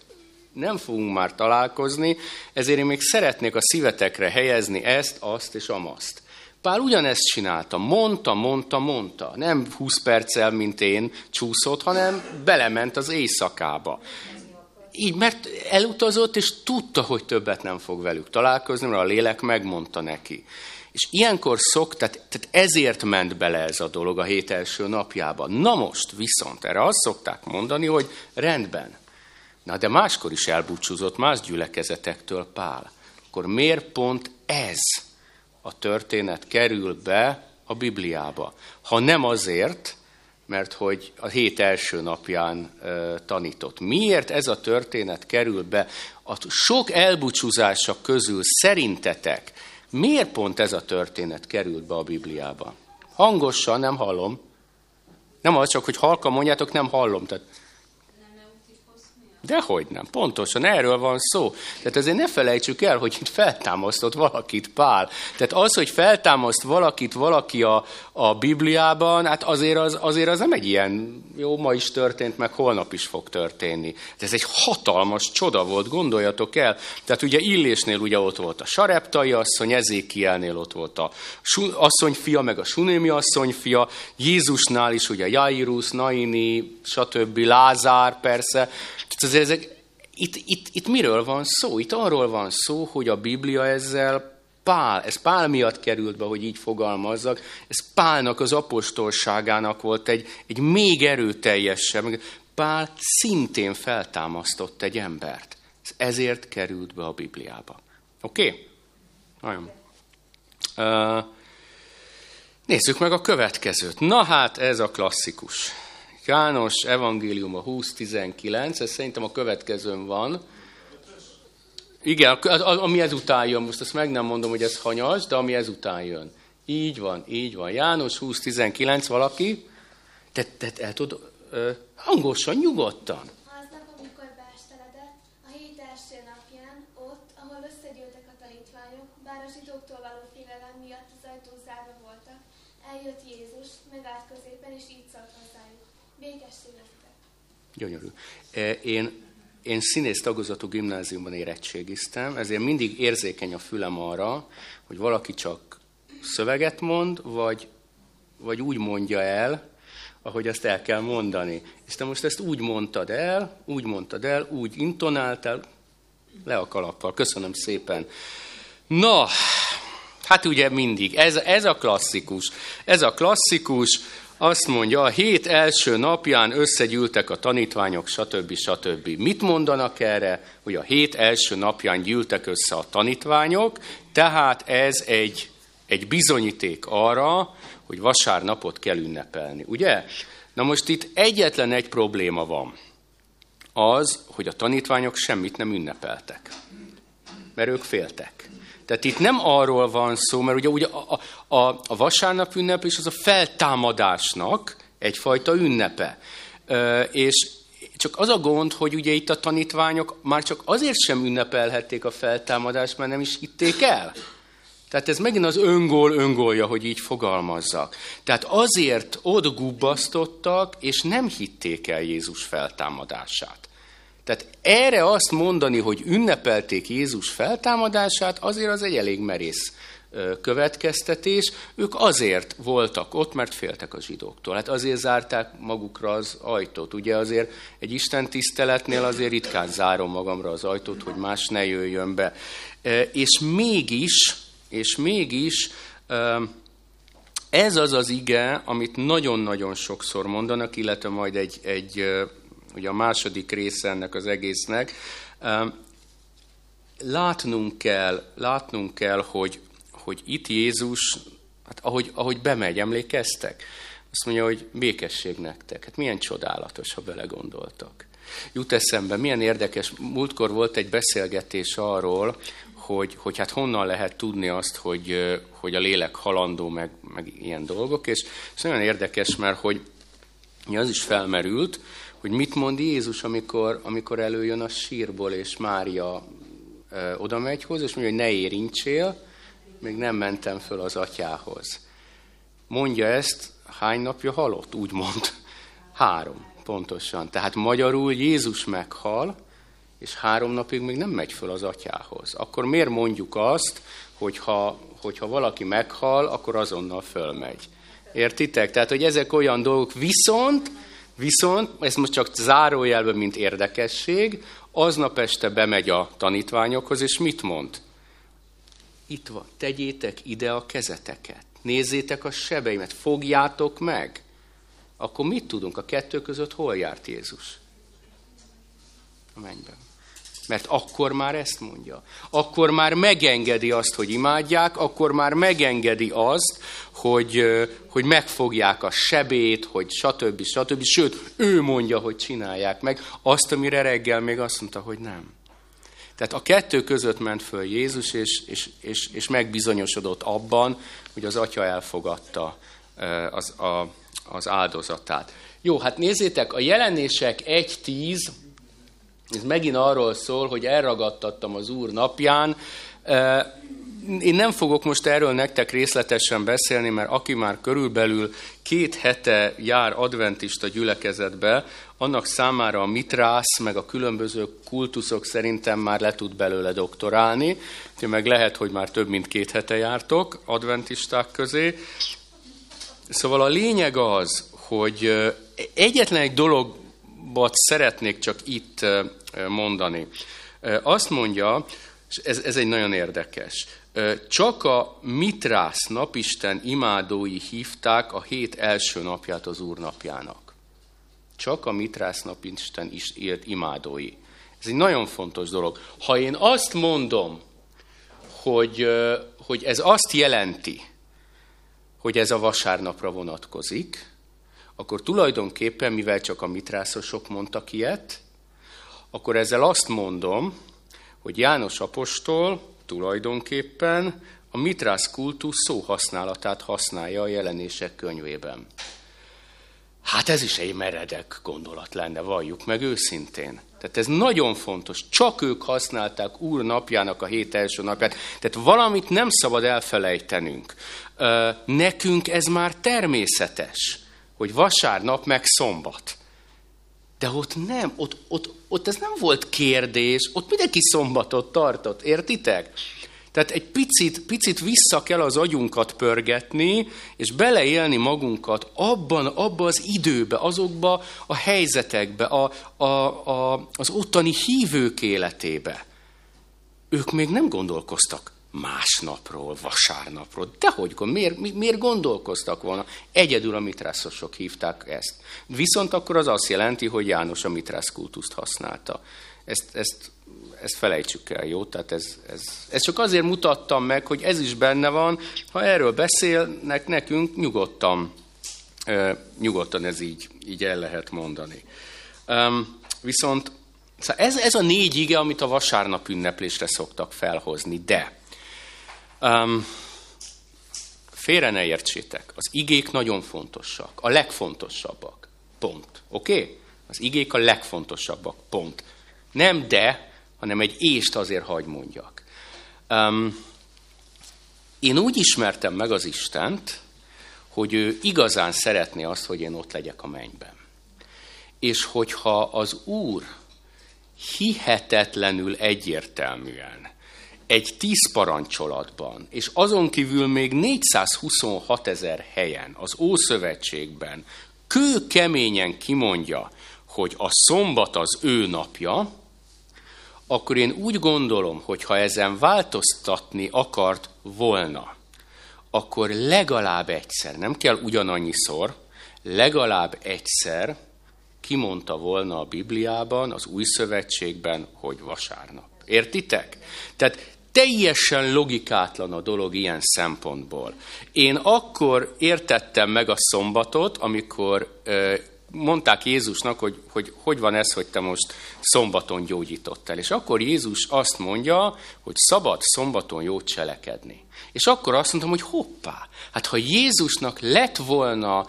nem fogunk már találkozni, ezért én még szeretnék a szívetekre helyezni ezt, azt és amaszt. Pál ugyanezt csinálta, mondta, mondta, mondta. Nem 20 perccel, mint én csúszott, hanem belement az éjszakába. Így, mert elutazott, és tudta, hogy többet nem fog velük találkozni, mert a lélek megmondta neki. És ilyenkor szok, tehát, tehát ezért ment bele ez a dolog a hét első napjában. Na most viszont erre azt szokták mondani, hogy rendben, Na de máskor is elbúcsúzott más gyülekezetektől Pál. Akkor miért pont ez a történet kerül be a Bibliába? Ha nem azért, mert hogy a hét első napján e, tanított. Miért ez a történet kerül be? A sok elbúcsúzása közül szerintetek miért pont ez a történet került be a Bibliába? Hangosan, nem hallom. Nem az csak, hogy halka mondjátok, nem hallom. Tehát Dehogy nem, pontosan erről van szó. Tehát azért ne felejtsük el, hogy itt feltámasztott valakit Pál. Tehát az, hogy feltámaszt valakit valaki a, a Bibliában, hát azért az, azért az nem egy ilyen, jó, ma is történt, meg holnap is fog történni. De ez egy hatalmas csoda volt, gondoljatok el. Tehát ugye Illésnél ugye ott volt a Sareptai asszony, Ezékielnél ott volt a asszony fia, meg a Sunémi asszony fia, Jézusnál is ugye Jairus, Naini, stb. Lázár persze, tehát azért ezek, itt, itt, itt miről van szó? Itt arról van szó, hogy a Biblia ezzel Pál, ez Pál miatt került be, hogy így fogalmazzak, ez Pálnak az apostolságának volt egy, egy még erőteljesebb. Pál szintén feltámasztott egy embert. Ez ezért került be a Bibliába. Oké? Okay? Nagyon. Uh, nézzük meg a következőt. Na hát, ez a klasszikus. János evangélium a 20.19, ez szerintem a következőn van. Igen, ami ezután jön, most azt meg nem mondom, hogy ez hanyas, de ami ezután jön. Így van, így van. János 20.19 valaki? Te, te el tud, uh, hangosan, nyugodtan. Aznap, amikor beesteledett, a hét első napján, ott, ahol összegyűltek a tanítványok, bár a zsidóktól való félelem miatt az ajtók zárva voltak, eljött Jézus, megállt középen, és így szólt hozzájuk. Békes születtek. Gyönyörű. E, én, én színész tagozatú gimnáziumban érettségiztem, ezért mindig érzékeny a fülem arra, hogy valaki csak szöveget mond, vagy, vagy úgy mondja el, ahogy azt el kell mondani. És te most ezt úgy mondtad el, úgy mondtad el, úgy intonáltál, le a kalappal. Köszönöm szépen. Na, hát ugye mindig, ez, ez a klasszikus. Ez a klasszikus, azt mondja, a hét első napján összegyűltek a tanítványok, stb. stb. Mit mondanak erre? Hogy a hét első napján gyűltek össze a tanítványok, tehát ez egy, egy bizonyíték arra, hogy vasárnapot kell ünnepelni, ugye? Na most itt egyetlen egy probléma van. Az, hogy a tanítványok semmit nem ünnepeltek. Mert ők féltek. Tehát itt nem arról van szó, mert ugye, ugye a, a, a vasárnap ünnep és az a feltámadásnak egyfajta ünnepe. Ö, és csak az a gond, hogy ugye itt a tanítványok már csak azért sem ünnepelhették a feltámadást, mert nem is hitték el. Tehát ez megint az öngól öngolja, hogy így fogalmazzak. Tehát azért ott gubbasztottak, és nem hitték el Jézus feltámadását. Tehát erre azt mondani, hogy ünnepelték Jézus feltámadását, azért az egy elég merész következtetés. Ők azért voltak ott, mert féltek a zsidóktól. Hát azért zárták magukra az ajtót. Ugye azért egy Isten tiszteletnél azért ritkán zárom magamra az ajtót, hogy más ne jöjjön be. És mégis, és mégis ez az az ige, amit nagyon-nagyon sokszor mondanak, illetve majd egy, egy ugye a második része ennek az egésznek, látnunk kell, látnunk kell, hogy, hogy itt Jézus, hát ahogy, ahogy bemegy, emlékeztek? Azt mondja, hogy békesség nektek. Hát milyen csodálatos, ha belegondoltak. Jut eszembe, milyen érdekes, múltkor volt egy beszélgetés arról, hogy, hogy hát honnan lehet tudni azt, hogy, hogy a lélek halandó, meg, meg ilyen dolgok, és ez nagyon érdekes, mert hogy az is felmerült, hogy mit mond Jézus, amikor, amikor előjön a sírból, és Mária ö, oda megy hozzá, és mondja, hogy ne érintsél, még nem mentem föl az atyához. Mondja ezt, hány napja halott? Úgy mond. Három, pontosan. Tehát magyarul Jézus meghal, és három napig még nem megy föl az atyához. Akkor miért mondjuk azt, hogy ha, hogyha valaki meghal, akkor azonnal fölmegy? Értitek? Tehát, hogy ezek olyan dolgok, viszont, viszont, ez most csak zárójelben, mint érdekesség, aznap este bemegy a tanítványokhoz, és mit mond? Itt van, tegyétek ide a kezeteket, nézzétek a sebeimet, fogjátok meg. Akkor mit tudunk? A kettő között hol járt Jézus? A mennyben. Mert akkor már ezt mondja. Akkor már megengedi azt, hogy imádják, akkor már megengedi azt, hogy, hogy megfogják a sebét, hogy stb. stb. Sőt, ő mondja, hogy csinálják meg azt, amire reggel még azt mondta, hogy nem. Tehát a kettő között ment föl Jézus, és, és, és, és megbizonyosodott abban, hogy az atya elfogadta az, a, az áldozatát. Jó, hát nézzétek, a jelenések 1.10, ez megint arról szól, hogy elragadtattam az Úr napján. Én nem fogok most erről nektek részletesen beszélni, mert aki már körülbelül két hete jár adventista gyülekezetbe, annak számára a mitrász, meg a különböző kultuszok szerintem már le tud belőle doktorálni, meg lehet, hogy már több mint két hete jártok adventisták közé. Szóval a lényeg az, hogy egyetlen egy dologot szeretnék csak itt mondani. Azt mondja, és ez, ez egy nagyon érdekes, csak a Mitrász napisten imádói hívták a hét első napját az Úr napjának. Csak a Mitrász napisten is élt imádói. Ez egy nagyon fontos dolog. Ha én azt mondom, hogy, hogy ez azt jelenti, hogy ez a vasárnapra vonatkozik, akkor tulajdonképpen, mivel csak a mitrászosok mondtak ilyet, akkor ezzel azt mondom, hogy János apostol tulajdonképpen a mitrász kultusz szóhasználatát használja a jelenések könyvében. Hát ez is egy meredek gondolat lenne, valljuk meg őszintén. Tehát ez nagyon fontos. Csak ők használták Úr napjának a hét első napját. Tehát valamit nem szabad elfelejtenünk. Nekünk ez már természetes, hogy vasárnap meg szombat. De ott nem, ott, ott, ott ez nem volt kérdés, ott mindenki szombatot tartott, értitek? Tehát egy picit, picit vissza kell az agyunkat pörgetni, és beleélni magunkat abban, abban az időbe, azokba a helyzetekbe, a, a, a, az ottani hívők életébe. Ők még nem gondolkoztak másnapról, vasárnapról. Dehogy, miért, miért gondolkoztak volna? Egyedül a mitrászosok hívták ezt. Viszont akkor az azt jelenti, hogy János a mitrász kultuszt használta. Ezt, ezt, ezt felejtsük el, jó? Tehát ez, ez, ez csak azért mutattam meg, hogy ez is benne van. Ha erről beszélnek nekünk, nyugodtan, nyugodtan ez így, így el lehet mondani. viszont szóval ez, ez a négy ige, amit a vasárnap ünneplésre szoktak felhozni, de Um, félre ne értsétek, az igék nagyon fontosak, a legfontosabbak, pont. Oké? Okay? Az igék a legfontosabbak, pont. Nem de, hanem egy ést azért hagy mondjak. Um, én úgy ismertem meg az Istent, hogy ő igazán szeretné azt, hogy én ott legyek a mennyben. És hogyha az Úr hihetetlenül egyértelműen egy tíz parancsolatban, és azon kívül még 426 ezer helyen az Ószövetségben kő keményen kimondja, hogy a szombat az ő napja, akkor én úgy gondolom, hogy ha ezen változtatni akart volna, akkor legalább egyszer, nem kell ugyanannyiszor, legalább egyszer kimondta volna a Bibliában, az Új Szövetségben, hogy vasárnap. Értitek? Tehát teljesen logikátlan a dolog ilyen szempontból. Én akkor értettem meg a szombatot, amikor mondták Jézusnak, hogy, hogy hogy van ez, hogy te most szombaton gyógyítottál. És akkor Jézus azt mondja, hogy szabad szombaton jót cselekedni. És akkor azt mondtam, hogy hoppá, hát ha Jézusnak lett volna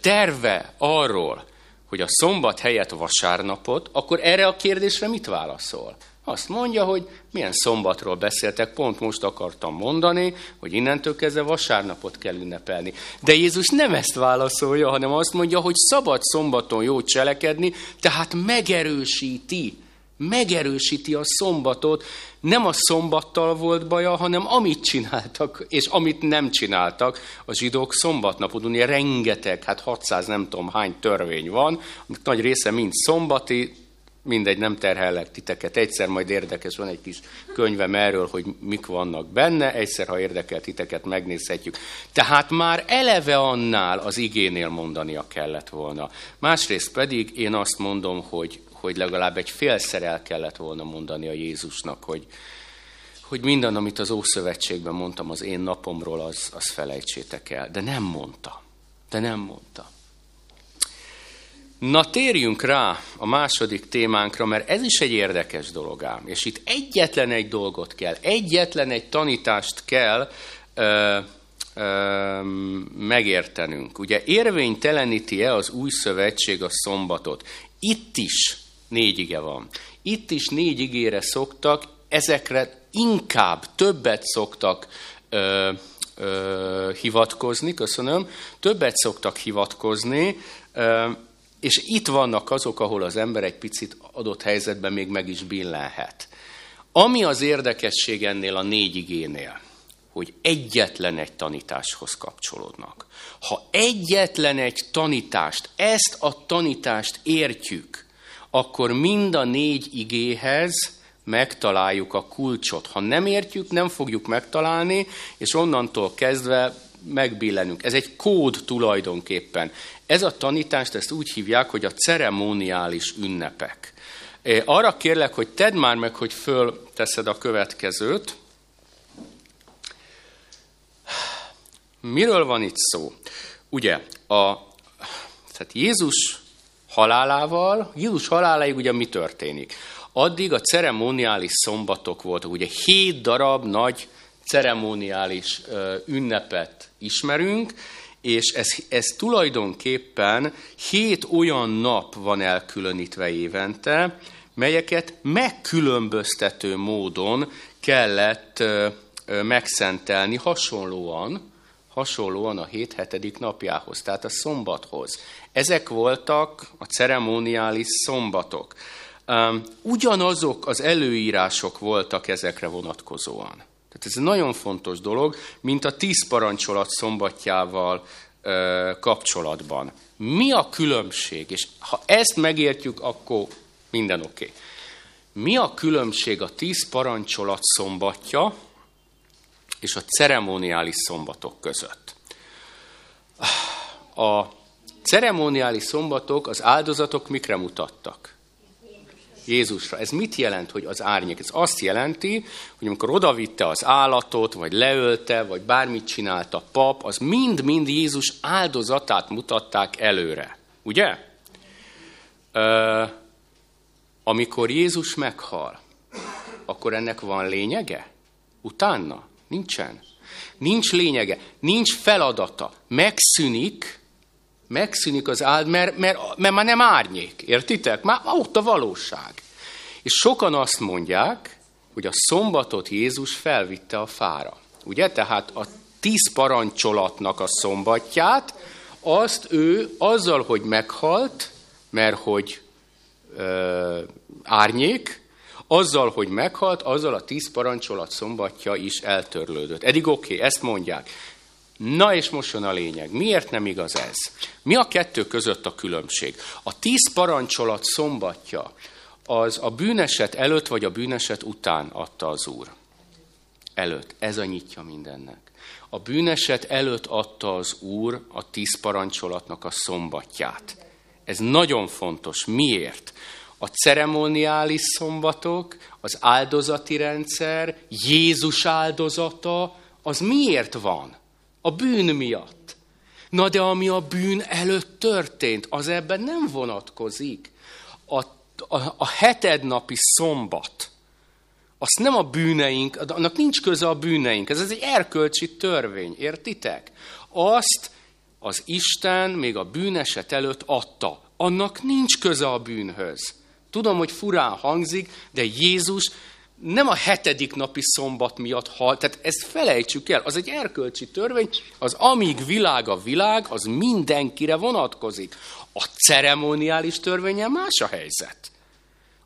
terve arról, hogy a szombat helyett vasárnapot, akkor erre a kérdésre mit válaszol? Azt mondja, hogy milyen szombatról beszéltek, pont most akartam mondani, hogy innentől kezdve vasárnapot kell ünnepelni. De Jézus nem ezt válaszolja, hanem azt mondja, hogy szabad szombaton jót cselekedni, tehát megerősíti, megerősíti a szombatot. Nem a szombattal volt baja, hanem amit csináltak, és amit nem csináltak a zsidók szombatnapon. Ugye rengeteg, hát 600 nem tudom hány törvény van, amik nagy része mind szombati, mindegy, nem terhellek titeket. Egyszer majd érdekes, van egy kis könyvem erről, hogy mik vannak benne, egyszer, ha érdekel titeket, megnézhetjük. Tehát már eleve annál az igénél mondania kellett volna. Másrészt pedig én azt mondom, hogy, hogy legalább egy félszer el kellett volna mondani a Jézusnak, hogy, hogy minden, amit az Ószövetségben mondtam az én napomról, az, az felejtsétek el. De nem mondta. De nem mondta. Na térjünk rá a második témánkra, mert ez is egy érdekes dolog ám. És itt egyetlen egy dolgot kell, egyetlen egy tanítást kell ö, ö, megértenünk. Ugye érvényteleníti-e az új szövetség a szombatot? Itt is négy ige van. Itt is négy igére szoktak, ezekre inkább többet szoktak ö, ö, hivatkozni, köszönöm, többet szoktak hivatkozni, ö, és itt vannak azok, ahol az ember egy picit adott helyzetben még meg is billenhet. Ami az érdekesség ennél a négy igénél, hogy egyetlen egy tanításhoz kapcsolódnak. Ha egyetlen egy tanítást, ezt a tanítást értjük, akkor mind a négy igéhez megtaláljuk a kulcsot. Ha nem értjük, nem fogjuk megtalálni, és onnantól kezdve megbillenünk. Ez egy kód tulajdonképpen. Ez a tanítást ezt úgy hívják, hogy a ceremoniális ünnepek. Arra kérlek, hogy tedd már meg, hogy fölteszed a következőt. Miről van itt szó? Ugye, a, tehát Jézus halálával, Jézus haláláig ugye mi történik? Addig a ceremoniális szombatok voltak, ugye hét darab nagy ceremoniális ünnepet ismerünk, és ez, ez tulajdonképpen hét olyan nap van elkülönítve évente, melyeket megkülönböztető módon kellett megszentelni hasonlóan, hasonlóan a hét hetedik napjához, tehát a szombathoz. Ezek voltak a ceremoniális szombatok. Ugyanazok az előírások voltak ezekre vonatkozóan. Tehát ez egy nagyon fontos dolog, mint a tíz parancsolat szombatjával ö, kapcsolatban. Mi a különbség? És ha ezt megértjük, akkor minden oké. Okay. Mi a különbség a tíz parancsolat szombatja és a ceremoniális szombatok között? A ceremoniális szombatok, az áldozatok mikre mutattak? Jézusra. Ez mit jelent, hogy az árnyék? Ez azt jelenti, hogy amikor odavitte az állatot, vagy leölte, vagy bármit csinált a pap, az mind-mind Jézus áldozatát mutatták előre. Ugye? Ö, amikor Jézus meghal, akkor ennek van lényege? Utána? Nincsen. Nincs lényege, nincs feladata. Megszűnik, megszűnik az áld, mert, mert, mert már nem árnyék, értitek? Már ott a valóság. És sokan azt mondják, hogy a szombatot Jézus felvitte a fára. Ugye? Tehát a tíz parancsolatnak a szombatját, azt ő azzal, hogy meghalt, mert hogy ö, árnyék, azzal, hogy meghalt, azzal a tíz parancsolat szombatja is eltörlődött. Eddig oké, okay, ezt mondják. Na és most jön a lényeg. Miért nem igaz ez? Mi a kettő között a különbség? A tíz parancsolat szombatja az a bűneset előtt vagy a bűneset után adta az Úr. Előtt. Ez a nyitja mindennek. A bűneset előtt adta az Úr a tíz parancsolatnak a szombatját. Ez nagyon fontos. Miért? A ceremoniális szombatok, az áldozati rendszer, Jézus áldozata, az miért van? A bűn miatt. Na de ami a bűn előtt történt, az ebben nem vonatkozik. A, a, a hetednapi szombat, azt nem a bűneink, annak nincs köze a bűneink. Ez egy erkölcsi törvény, értitek? Azt az Isten még a bűneset előtt adta. Annak nincs köze a bűnhöz. Tudom, hogy furán hangzik, de Jézus nem a hetedik napi szombat miatt hal, tehát ezt felejtsük el, az egy erkölcsi törvény, az amíg világ a világ, az mindenkire vonatkozik. A ceremoniális törvényen más a helyzet.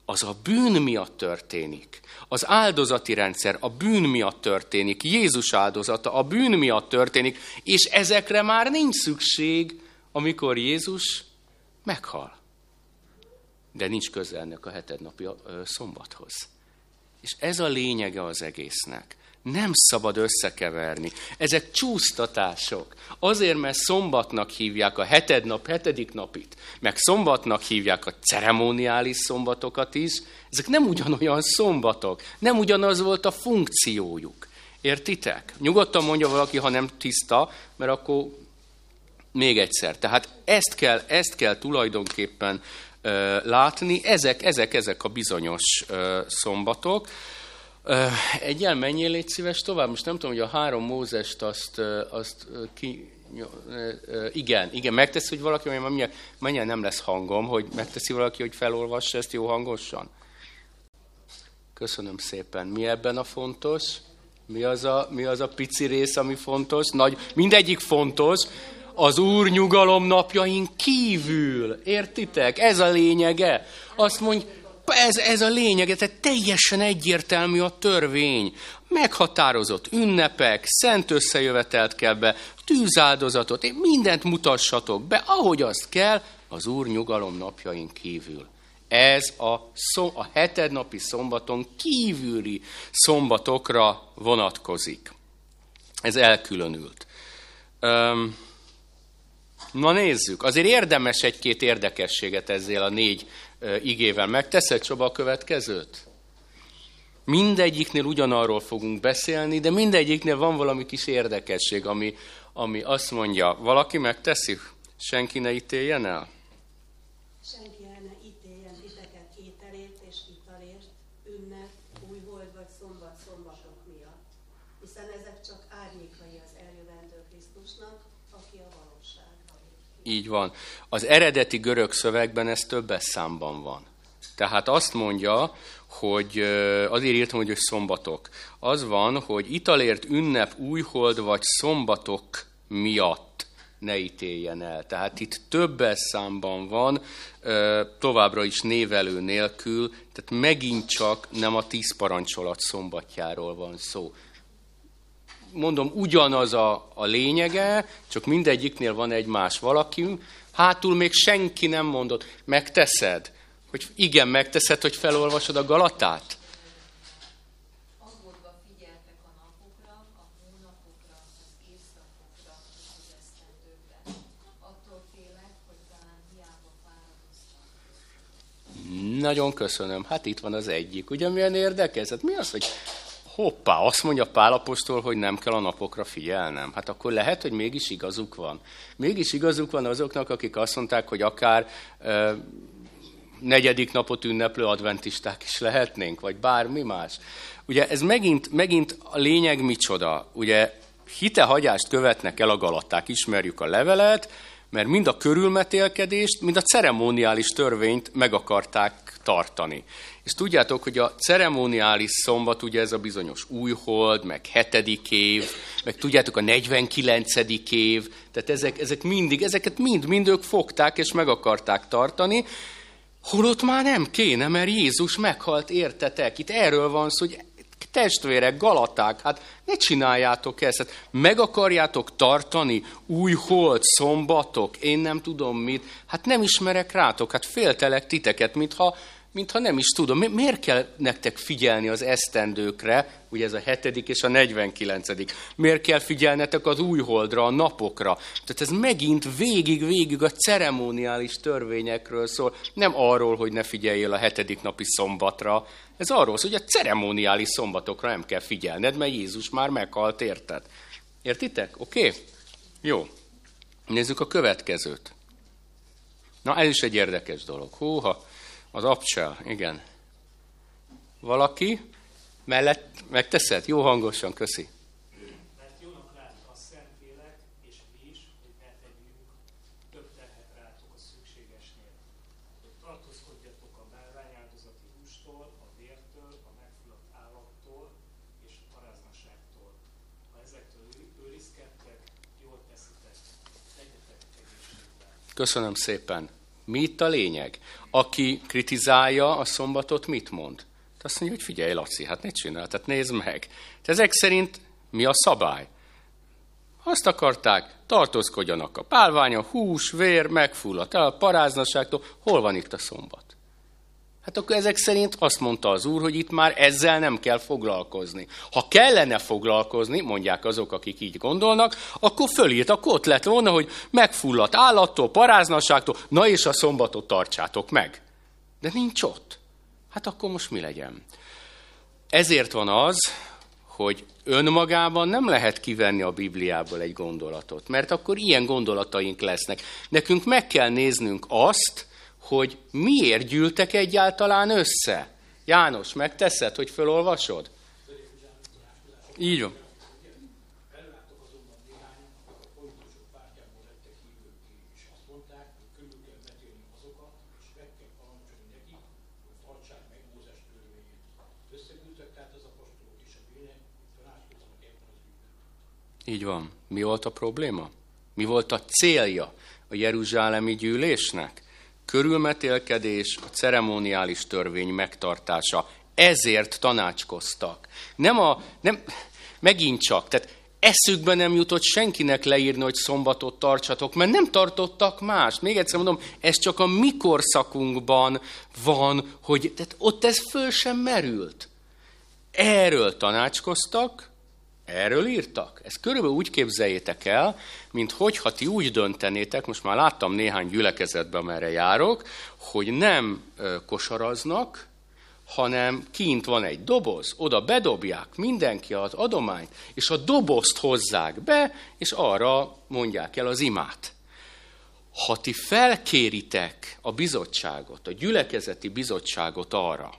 Az a bűn miatt történik. Az áldozati rendszer a bűn miatt történik. Jézus áldozata a bűn miatt történik, és ezekre már nincs szükség, amikor Jézus meghal. De nincs köze ennek a hetednapi szombathoz. És ez a lényege az egésznek. Nem szabad összekeverni. Ezek csúsztatások. Azért, mert szombatnak hívják a heted nap, hetedik napit, meg szombatnak hívják a ceremoniális szombatokat is, ezek nem ugyanolyan szombatok. Nem ugyanaz volt a funkciójuk. Értitek? Nyugodtan mondja valaki, ha nem tiszta, mert akkor még egyszer. Tehát ezt kell, ezt kell tulajdonképpen látni. Ezek, ezek, ezek a bizonyos szombatok. Egyel menjél, légy szíves tovább. Most nem tudom, hogy a három Mózest azt, azt ki... Igen, igen, megteszi, hogy valaki, hogy menjen nem lesz hangom, hogy megteszi valaki, hogy felolvassa ezt jó hangosan? Köszönöm szépen. Mi ebben a fontos? Mi az a, mi az a pici rész, ami fontos? Nagy, mindegyik fontos, az Úr nyugalom napjain kívül. Értitek? Ez a lényege. Azt mondja, ez, ez a lényege, tehát teljesen egyértelmű a törvény. Meghatározott ünnepek, szent összejövetelt kell be, tűzáldozatot, mindent mutassatok be, ahogy azt kell, az Úr nyugalom napjain kívül. Ez a, szom, a hetednapi szombaton kívüli szombatokra vonatkozik. Ez elkülönült. Um, Na nézzük, azért érdemes egy-két érdekességet ezzel a négy igével. Megteszed Csoba a következőt? Mindegyiknél ugyanarról fogunk beszélni, de mindegyiknél van valami kis érdekesség, ami, ami azt mondja, valaki megteszi, senki ne ítéljen el? Így van. Az eredeti görög szövegben ez többes számban van. Tehát azt mondja, hogy azért írtam, hogy szombatok. Az van, hogy italért ünnep, újhold vagy szombatok miatt ne ítéljen el. Tehát itt többes számban van, továbbra is névelő nélkül, tehát megint csak nem a tíz parancsolat szombatjáról van szó mondom, ugyanaz a, a lényege, csak mindegyiknél van egy más valaki, hátul még senki nem mondott, megteszed, hogy igen, megteszed, hogy felolvasod a Galatát? Nagyon köszönöm. Hát itt van az egyik. Ugye milyen érdekes? Hát mi az, hogy hoppá, azt mondja Pálapostól, hogy nem kell a napokra figyelnem. Hát akkor lehet, hogy mégis igazuk van. Mégis igazuk van azoknak, akik azt mondták, hogy akár ö, negyedik napot ünneplő adventisták is lehetnénk, vagy bármi más. Ugye ez megint, megint a lényeg micsoda. Ugye hitehagyást követnek el a galatták, ismerjük a levelet, Mert mind a körülmetélkedést, mind a ceremoniális törvényt meg akarták tartani. És tudjátok, hogy a ceremoniális szombat, ugye ez a bizonyos újhold, meg hetedik év, meg tudjátok a 49. év, tehát ezek, ezek mindig, ezeket mind-mind ők fogták és meg akarták tartani, holott már nem kéne, mert Jézus meghalt, értetek? Itt erről van szó, hogy testvérek, galaták, hát ne csináljátok ezt. Hát meg akarjátok tartani új hold, szombatok, én nem tudom mit. Hát nem ismerek rátok, hát féltelek titeket, mintha mintha nem is tudom. Miért kell nektek figyelni az esztendőkre, ugye ez a hetedik és a 49. Miért kell figyelnetek az újholdra, a napokra? Tehát ez megint végig-végig a ceremoniális törvényekről szól. Nem arról, hogy ne figyeljél a hetedik napi szombatra. Ez arról szól, hogy a ceremoniális szombatokra nem kell figyelned, mert Jézus már meghalt, érted? Értitek? Oké? Okay? Jó. Nézzük a következőt. Na, ez is egy érdekes dolog. Húha. Az abcsel, igen. Valaki mellett megteszed? Jó hangosan, köszi. Mert jónak látta a Szentlélek, és mi is, hogy ne tegyünk több terhet rátok a szükségesnél. Hogy tartózkodjatok a bálványáldozati hústól, a vértől, a megfulladt állattól és a paráznaságtól. Ha ezektől őrizkedtek, jól teszitek, tegyetek. Köszönöm szépen. Mi itt a lényeg? aki kritizálja a szombatot, mit mond? Azt mondja, hogy figyelj, Laci, hát ne csinál, tehát nézd meg. Te ezek szerint mi a szabály? Azt akarták, tartózkodjanak a pálványa, hús, vér, megfulladt, a paráznaságtól. Hol van itt a szombat? Hát akkor ezek szerint azt mondta az úr, hogy itt már ezzel nem kell foglalkozni. Ha kellene foglalkozni, mondják azok, akik így gondolnak, akkor fölírt, akkor ott lett volna, hogy megfulladt állattól, paráznaságtól, na és a szombatot tartsátok meg. De nincs ott. Hát akkor most mi legyen? Ezért van az, hogy önmagában nem lehet kivenni a Bibliából egy gondolatot, mert akkor ilyen gondolataink lesznek. Nekünk meg kell néznünk azt, hogy miért gyűltek egyáltalán össze. János, megteszed, hogy felolvasod? Így van. Így van. Mi volt a probléma? Mi volt a célja a Jeruzsálemi gyűlésnek? Körülmetélkedés, a ceremoniális törvény megtartása. Ezért tanácskoztak. Nem a, nem, megint csak, tehát eszükbe nem jutott senkinek leírni, hogy szombatot tartsatok, mert nem tartottak más. Még egyszer mondom, ez csak a mi korszakunkban van, hogy tehát ott ez föl sem merült. Erről tanácskoztak, Erről írtak? Ezt körülbelül úgy képzeljétek el, mint hogyha ti úgy döntenétek, most már láttam néhány gyülekezetben, amerre járok, hogy nem kosaraznak, hanem kint van egy doboz, oda bedobják mindenki az adományt, és a dobozt hozzák be, és arra mondják el az imát. Ha ti felkéritek a bizottságot, a gyülekezeti bizottságot arra,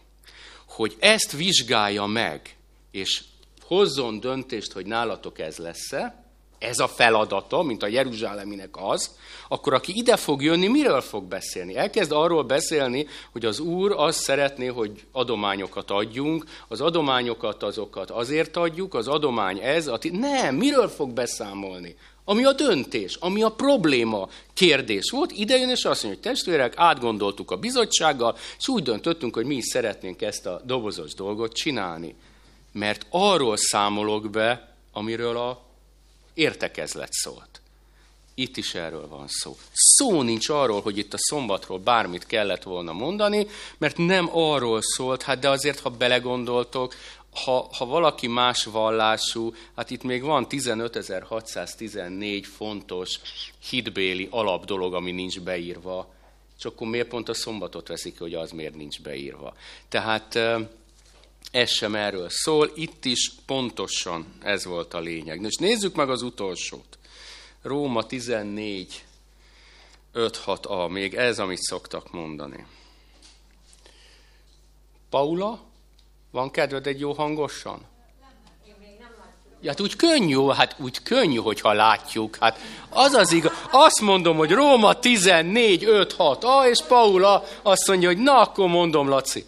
hogy ezt vizsgálja meg, és hozzon döntést, hogy nálatok ez lesz-e, ez a feladata, mint a Jeruzsáleminek az, akkor aki ide fog jönni, miről fog beszélni? Elkezd arról beszélni, hogy az Úr azt szeretné, hogy adományokat adjunk, az adományokat azokat azért adjuk, az adomány ez, a ti... nem, miről fog beszámolni? Ami a döntés, ami a probléma kérdés volt, idejön és azt mondja, hogy testvérek, átgondoltuk a bizottsággal, és úgy döntöttünk, hogy mi is szeretnénk ezt a dobozos dolgot csinálni mert arról számolok be, amiről a értekezlet szólt. Itt is erről van szó. Szó nincs arról, hogy itt a szombatról bármit kellett volna mondani, mert nem arról szólt, hát de azért, ha belegondoltok, ha, ha valaki más vallású, hát itt még van 15.614 fontos hitbéli alapdolog, ami nincs beírva, és akkor miért pont a szombatot veszik, hogy az miért nincs beírva. Tehát ez sem erről szól, itt is pontosan ez volt a lényeg. Most nézzük meg az utolsót. Róma 14, 5-6a, még ez, amit szoktak mondani. Paula, van kedved egy jó hangosan? Ja, hát úgy könnyű, hát úgy könnyű, hogyha látjuk. Hát az az igaz. Azt mondom, hogy Róma 14, 5, 6, A, és Paula azt mondja, hogy na, akkor mondom, Laci.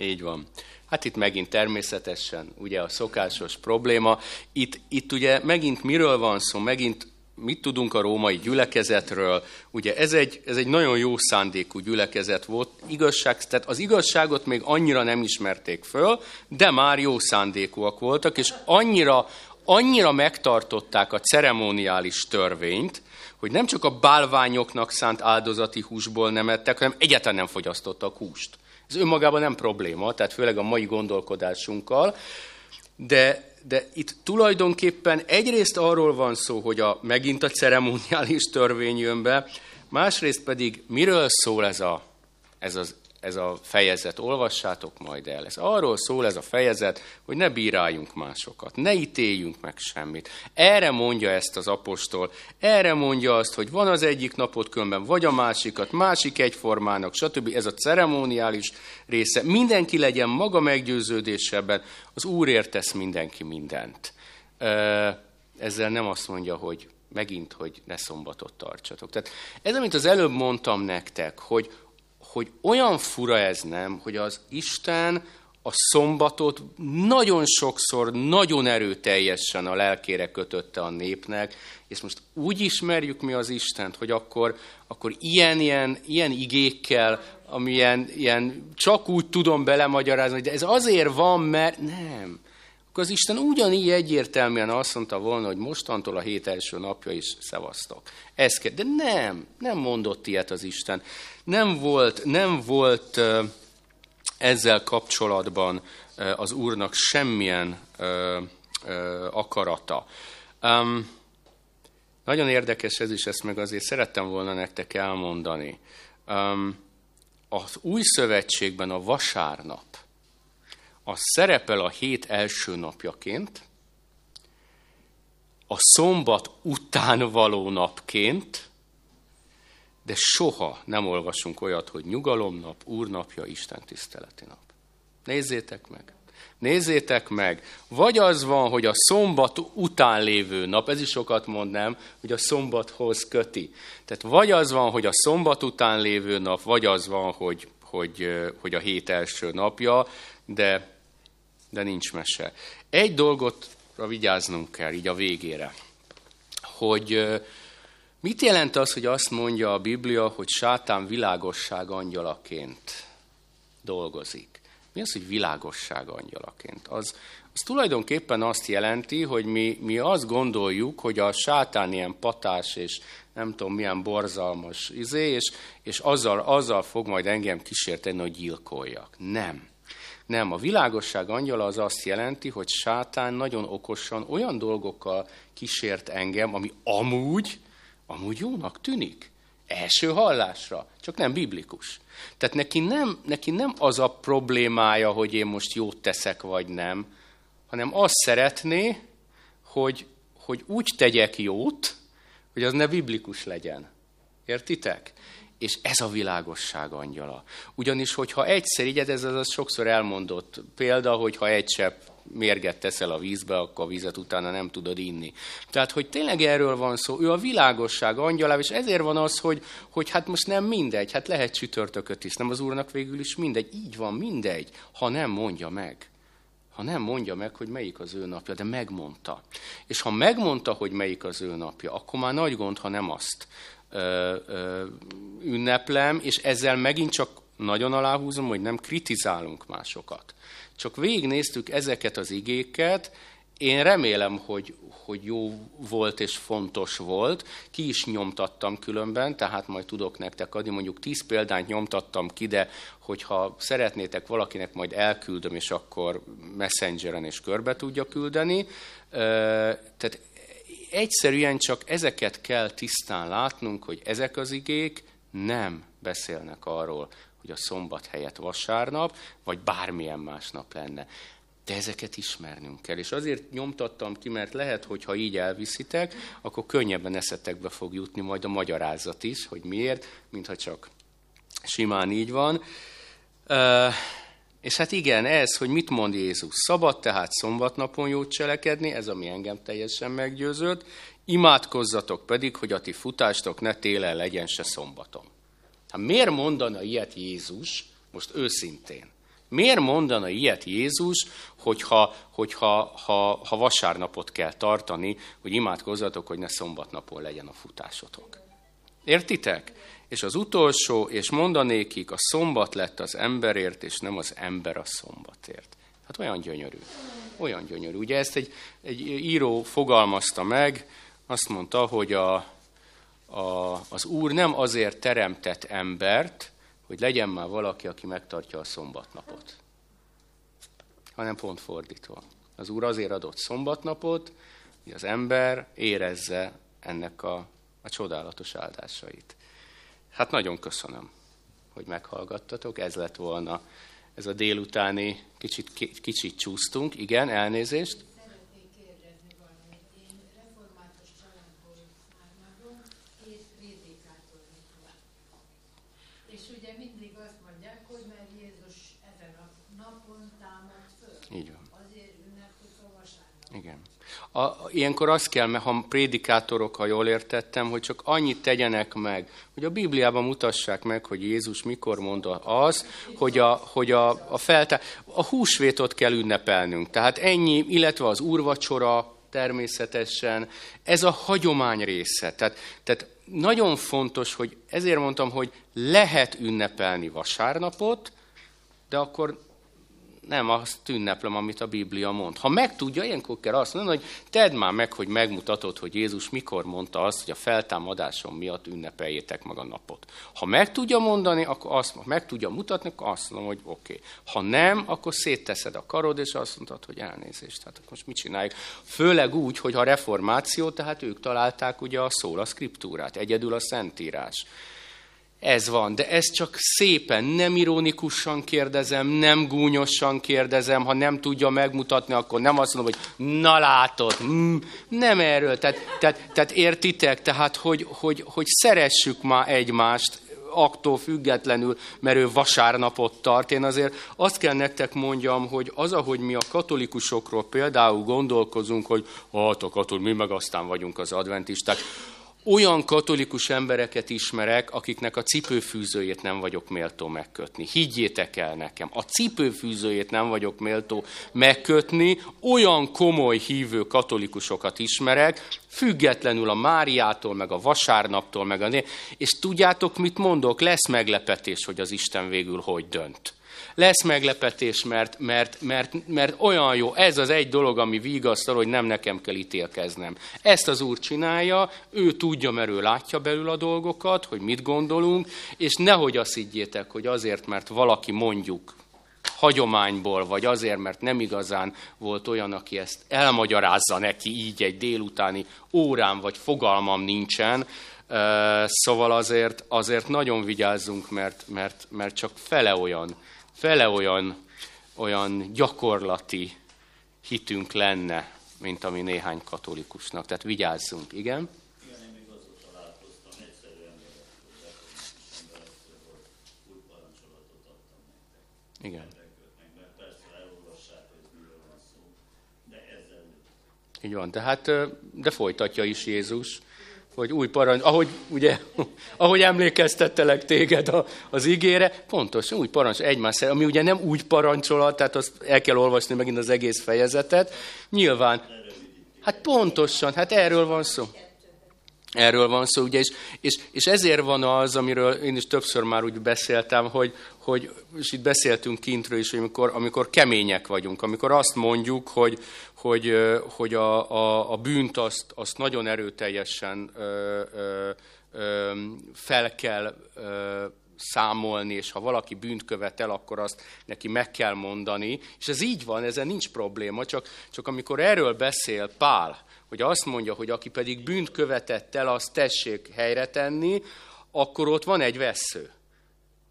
Így van. Hát itt megint természetesen ugye a szokásos probléma. Itt, itt ugye megint miről van szó, megint mit tudunk a római gyülekezetről. Ugye ez egy, ez egy nagyon jó szándékú gyülekezet volt. Igazság, tehát az igazságot még annyira nem ismerték föl, de már jó szándékúak voltak, és annyira, annyira megtartották a ceremoniális törvényt, hogy nem csak a bálványoknak szánt áldozati húsból nem ettek, hanem egyáltalán nem fogyasztottak húst. Ez önmagában nem probléma, tehát főleg a mai gondolkodásunkkal, de, de itt tulajdonképpen egyrészt arról van szó, hogy a, megint a ceremoniális törvény jön be, másrészt pedig miről szól ez, a, ez az ez a fejezet, olvassátok majd el. Ez arról szól ez a fejezet, hogy ne bíráljunk másokat, ne ítéljünk meg semmit. Erre mondja ezt az apostol, erre mondja azt, hogy van az egyik napot különben, vagy a másikat, másik egyformának, stb. Ez a ceremoniális része. Mindenki legyen maga meggyőződéseben, az Úrért tesz mindenki mindent. Ezzel nem azt mondja, hogy megint, hogy ne szombatot tartsatok. Tehát ez, amit az előbb mondtam nektek, hogy hogy olyan fura ez nem, hogy az Isten a szombatot nagyon sokszor, nagyon erőteljesen a lelkére kötötte a népnek, és most úgy ismerjük mi az Istent, hogy akkor, akkor ilyen, ilyen, ilyen igékkel, amilyen ilyen, csak úgy tudom belemagyarázni, de ez azért van, mert nem. Akkor az Isten ugyanígy egyértelműen azt mondta volna, hogy mostantól a hét első napja is szevasztok. Ez kell. De nem, nem mondott ilyet az Isten. Nem volt, nem volt ezzel kapcsolatban az Úrnak semmilyen akarata. Nagyon érdekes ez is, ezt meg azért szerettem volna nektek elmondani. Az új szövetségben a vasárnap, az szerepel a hét első napjaként, a szombat után való napként, de soha nem olvasunk olyat, hogy nyugalomnap, úrnapja, Isten tiszteleti nap. Nézzétek meg! Nézzétek meg, vagy az van, hogy a szombat után lévő nap, ez is sokat mond, nem, hogy a szombathoz köti. Tehát vagy az van, hogy a szombat után lévő nap, vagy az van, hogy, hogy, hogy a hét első napja, de, de nincs mese. Egy dolgot vigyáznunk kell így a végére, hogy Mit jelent az, hogy azt mondja a Biblia, hogy sátán világosság angyalaként dolgozik? Mi az, hogy világosság angyalaként? Az, az tulajdonképpen azt jelenti, hogy mi, mi azt gondoljuk, hogy a sátán ilyen patás és nem tudom milyen borzalmas izé, és, és azzal, azzal fog majd engem kísérteni, hogy gyilkoljak. Nem. Nem, a világosság angyala az azt jelenti, hogy sátán nagyon okosan olyan dolgokkal kísért engem, ami amúgy amúgy jónak tűnik. Első hallásra, csak nem biblikus. Tehát neki nem, neki nem az a problémája, hogy én most jót teszek, vagy nem, hanem azt szeretné, hogy, hogy úgy tegyek jót, hogy az ne biblikus legyen. Értitek? És ez a világosság angyala. Ugyanis, hogyha egyszer, így ez az sokszor elmondott példa, hogy ha egy csepp mérget teszel a vízbe, akkor a vízet utána nem tudod inni. Tehát, hogy tényleg erről van szó, ő a világosság angyalá, és ezért van az, hogy, hogy hát most nem mindegy, hát lehet csütörtököt is, nem az úrnak végül is mindegy, így van, mindegy, ha nem mondja meg. Ha nem mondja meg, hogy melyik az ő napja, de megmondta. És ha megmondta, hogy melyik az ő napja, akkor már nagy gond, ha nem azt ünneplem, és ezzel megint csak nagyon aláhúzom, hogy nem kritizálunk másokat. Csak végignéztük ezeket az igéket, én remélem, hogy, hogy jó volt és fontos volt. Ki is nyomtattam különben, tehát majd tudok nektek adni, mondjuk tíz példányt nyomtattam ki, de hogyha szeretnétek valakinek, majd elküldöm, és akkor messengeren és körbe tudja küldeni. Tehát egyszerűen csak ezeket kell tisztán látnunk, hogy ezek az igék nem beszélnek arról, hogy a szombat helyett vasárnap, vagy bármilyen más nap lenne. De ezeket ismernünk kell. És azért nyomtattam ki, mert lehet, hogy ha így elviszitek, akkor könnyebben eszetekbe fog jutni majd a magyarázat is, hogy miért, mintha csak simán így van. És hát igen, ez, hogy mit mond Jézus. Szabad tehát szombatnapon jót cselekedni, ez ami engem teljesen meggyőzött. Imádkozzatok pedig, hogy a ti futástok ne télen legyen se szombaton. Hát miért mondana ilyet Jézus, most őszintén? Miért mondana ilyet Jézus, hogyha, hogyha ha, ha vasárnapot kell tartani, hogy imádkozzatok, hogy ne szombatnapon legyen a futásotok? Értitek? És az utolsó, és mondanékik, a szombat lett az emberért, és nem az ember a szombatért. Hát olyan gyönyörű. Olyan gyönyörű. Ugye ezt egy, egy író fogalmazta meg, azt mondta, hogy a, a, az Úr nem azért teremtett embert, hogy legyen már valaki, aki megtartja a szombatnapot, hanem pont fordítva. Az Úr azért adott szombatnapot, hogy az ember érezze ennek a, a csodálatos áldásait. Hát nagyon köszönöm, hogy meghallgattatok. Ez lett volna ez a délutáni, kicsit, kicsit csúsztunk. Igen, elnézést. És ugye mindig azt mondják, hogy mert Jézus ezen a napon támad föl. Így van. Azért ünneplik a vasárnap. Igen. A, ilyenkor azt kell, ha prédikátorok, ha jól értettem, hogy csak annyit tegyenek meg, hogy a Bibliában mutassák meg, hogy Jézus mikor mondta az, hogy a, hogy a, a, felte, a húsvétot kell ünnepelnünk. Tehát ennyi, illetve az úrvacsora természetesen, ez a hagyomány része. Tehát, tehát nagyon fontos, hogy ezért mondtam, hogy lehet ünnepelni vasárnapot, de akkor nem azt ünneplem, amit a Biblia mond. Ha megtudja, ilyenkor kell azt mondani, hogy tedd már meg, hogy megmutatod, hogy Jézus mikor mondta azt, hogy a feltámadásom miatt ünnepeljétek meg a napot. Ha meg tudja mondani, akkor azt ha meg tudja mutatni, akkor azt mondom, hogy oké. Okay. Ha nem, akkor szétteszed a karod, és azt mondod, hogy elnézést. Akkor most mit csináljuk? Főleg úgy, hogy a reformáció, tehát ők találták ugye a szól, a skriptúrát, egyedül a szentírás. Ez van, de ez csak szépen, nem ironikusan kérdezem, nem gúnyosan kérdezem, ha nem tudja megmutatni, akkor nem azt mondom, hogy na látod, mm, nem erről. Tehát, tehát, tehát értitek, tehát hogy, hogy, hogy szeressük már egymást, aktól függetlenül, mert ő vasárnapot tart. Én azért azt kell nektek mondjam, hogy az, ahogy mi a katolikusokról például gondolkozunk, hogy hát a katol, mi meg aztán vagyunk az adventisták, olyan katolikus embereket ismerek, akiknek a cipőfűzőjét nem vagyok méltó megkötni. Higgyétek el nekem, a cipőfűzőjét nem vagyok méltó megkötni, olyan komoly hívő katolikusokat ismerek, függetlenül a Máriától, meg a vasárnaptól, meg a. És tudjátok, mit mondok? Lesz meglepetés, hogy az Isten végül hogy dönt lesz meglepetés, mert, mert, mert, mert olyan jó, ez az egy dolog, ami vigasztal, hogy nem nekem kell ítélkeznem. Ezt az Úr csinálja, ő tudja, mert ő látja belül a dolgokat, hogy mit gondolunk, és nehogy azt higgyétek, hogy azért, mert valaki mondjuk hagyományból, vagy azért, mert nem igazán volt olyan, aki ezt elmagyarázza neki így egy délutáni órán, vagy fogalmam nincsen, Szóval azért, azért nagyon vigyázzunk, mert, mert, mert csak fele olyan, fele olyan, olyan gyakorlati hitünk lenne, mint ami néhány katolikusnak. Tehát vigyázzunk, igen? Igen. Így van, tehát, de folytatja is Jézus hogy új parancs, ahogy, ugye, ahogy emlékeztettelek téged a, az ígére, pontos, új parancs egymás ami ugye nem úgy parancsolat, tehát azt el kell olvasni megint az egész fejezetet. Nyilván, hát pontosan, hát erről van szó. Erről van szó, ugye, és, és, és ezért van az, amiről én is többször már úgy beszéltem, hogy, hogy és itt beszéltünk kintről is, hogy amikor, amikor kemények vagyunk, amikor azt mondjuk, hogy, hogy, hogy a, a, a bűnt azt, azt nagyon erőteljesen ö, ö, ö, fel kell ö, számolni, és ha valaki bűnt követel, akkor azt neki meg kell mondani. És ez így van, ezen nincs probléma, csak, csak amikor erről beszél Pál, hogy azt mondja, hogy aki pedig bűnt követett el, azt tessék helyre tenni, akkor ott van egy vesző.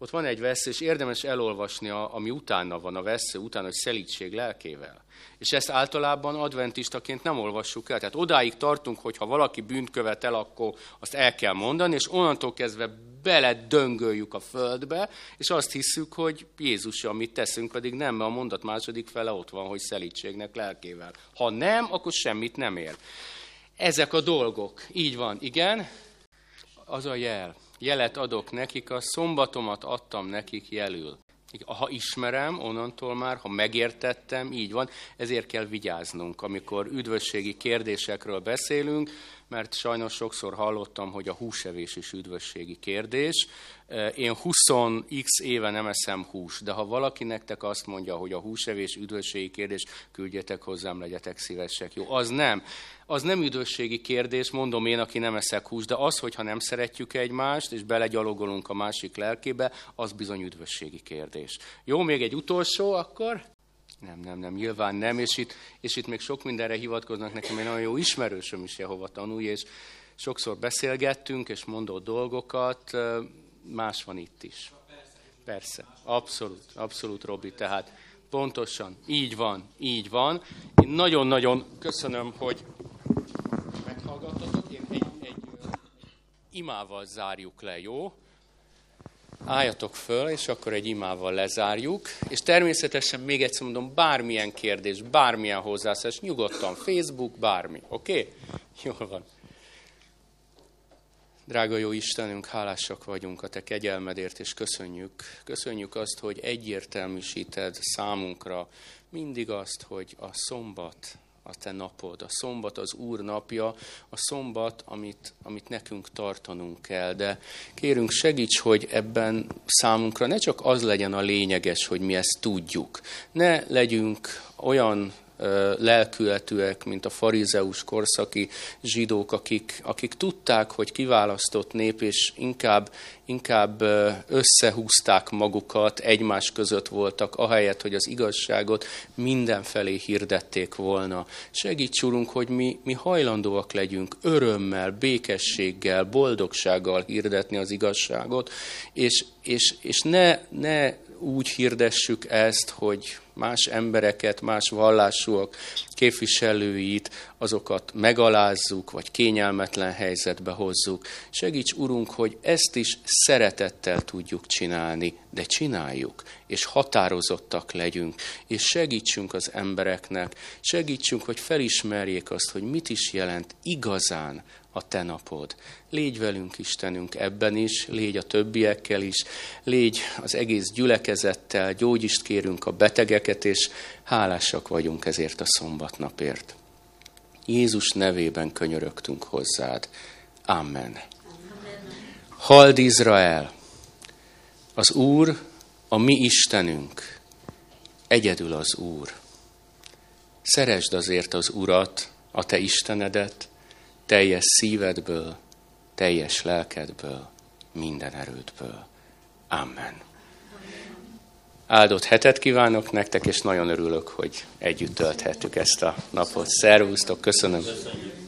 Ott van egy vesző, és érdemes elolvasni, ami utána van a vesző, utána, hogy szelítség lelkével. És ezt általában adventistaként nem olvassuk el. Tehát odáig tartunk, hogy ha valaki bűnt követel, akkor azt el kell mondani, és onnantól kezdve bele döngöljük a földbe, és azt hiszük, hogy Jézus, amit teszünk, pedig nem, mert a mondat második fele ott van, hogy szelítségnek lelkével. Ha nem, akkor semmit nem ér. Ezek a dolgok. Így van, igen. Az a jel. Jelet adok nekik, a szombatomat adtam nekik jelül. Ha ismerem, onnantól már, ha megértettem, így van, ezért kell vigyáznunk, amikor üdvösségi kérdésekről beszélünk, mert sajnos sokszor hallottam, hogy a húsevés is üdvösségi kérdés. Én 20x éve nem eszem hús, de ha valaki nektek azt mondja, hogy a húsevés üdvösségi kérdés, küldjetek hozzám, legyetek szívesek. Jó, az nem. Az nem üdvösségi kérdés, mondom én, aki nem eszek hús, de az, hogyha nem szeretjük egymást, és belegyalogolunk a másik lelkébe, az bizony üdvösségi kérdés. Jó, még egy utolsó akkor? Nem, nem, nem, nyilván nem, és itt, és itt még sok mindenre hivatkoznak nekem, egy nagyon jó ismerősöm is Jehova tanulja, és sokszor beszélgettünk, és mondott dolgokat, más van itt is. Persze, abszolút, abszolút, Robi, tehát pontosan, így van, így van. Én nagyon-nagyon köszönöm, hogy meghallgattatok, én egy, egy, egy imával zárjuk le, jó? Álljatok föl, és akkor egy imával lezárjuk. És természetesen még egyszer mondom, bármilyen kérdés, bármilyen hozzászás, nyugodtan, Facebook, bármi, oké? Okay? Jól van. Drága jó Istenünk, hálásak vagyunk a Te kegyelmedért, és köszönjük. Köszönjük azt, hogy egyértelműsíted számunkra mindig azt, hogy a szombat a te napod. A szombat az Úr napja, a szombat, amit, amit nekünk tartanunk kell. De kérünk, segíts, hogy ebben számunkra ne csak az legyen a lényeges, hogy mi ezt tudjuk. Ne legyünk olyan lelkületűek, mint a farizeus korszaki zsidók, akik, akik tudták, hogy kiválasztott nép, és inkább, inkább összehúzták magukat, egymás között voltak, ahelyett, hogy az igazságot mindenfelé hirdették volna. Segíts, Urunk, hogy mi, mi hajlandóak legyünk örömmel, békességgel, boldogsággal hirdetni az igazságot, és, és, és ne, ne úgy hirdessük ezt, hogy más embereket, más vallásúak képviselőit, azokat megalázzuk, vagy kényelmetlen helyzetbe hozzuk. Segíts, Urunk, hogy ezt is szeretettel tudjuk csinálni, de csináljuk, és határozottak legyünk, és segítsünk az embereknek, segítsünk, hogy felismerjék azt, hogy mit is jelent igazán a te napod. Légy velünk, Istenünk, ebben is, légy a többiekkel is, légy az egész gyülekezettel, gyógyist kérünk a betegeket, és hálásak vagyunk ezért a szombatnapért. Jézus nevében könyörögtünk hozzád. Amen. Hald Izrael! Az Úr, a mi Istenünk, egyedül az Úr. Szeresd azért az Urat, a te Istenedet, teljes szívedből, teljes lelkedből, minden erődből. Amen. Áldott hetet kívánok nektek, és nagyon örülök, hogy együtt tölthettük ezt a napot. Szervusztok, köszönöm. köszönjük.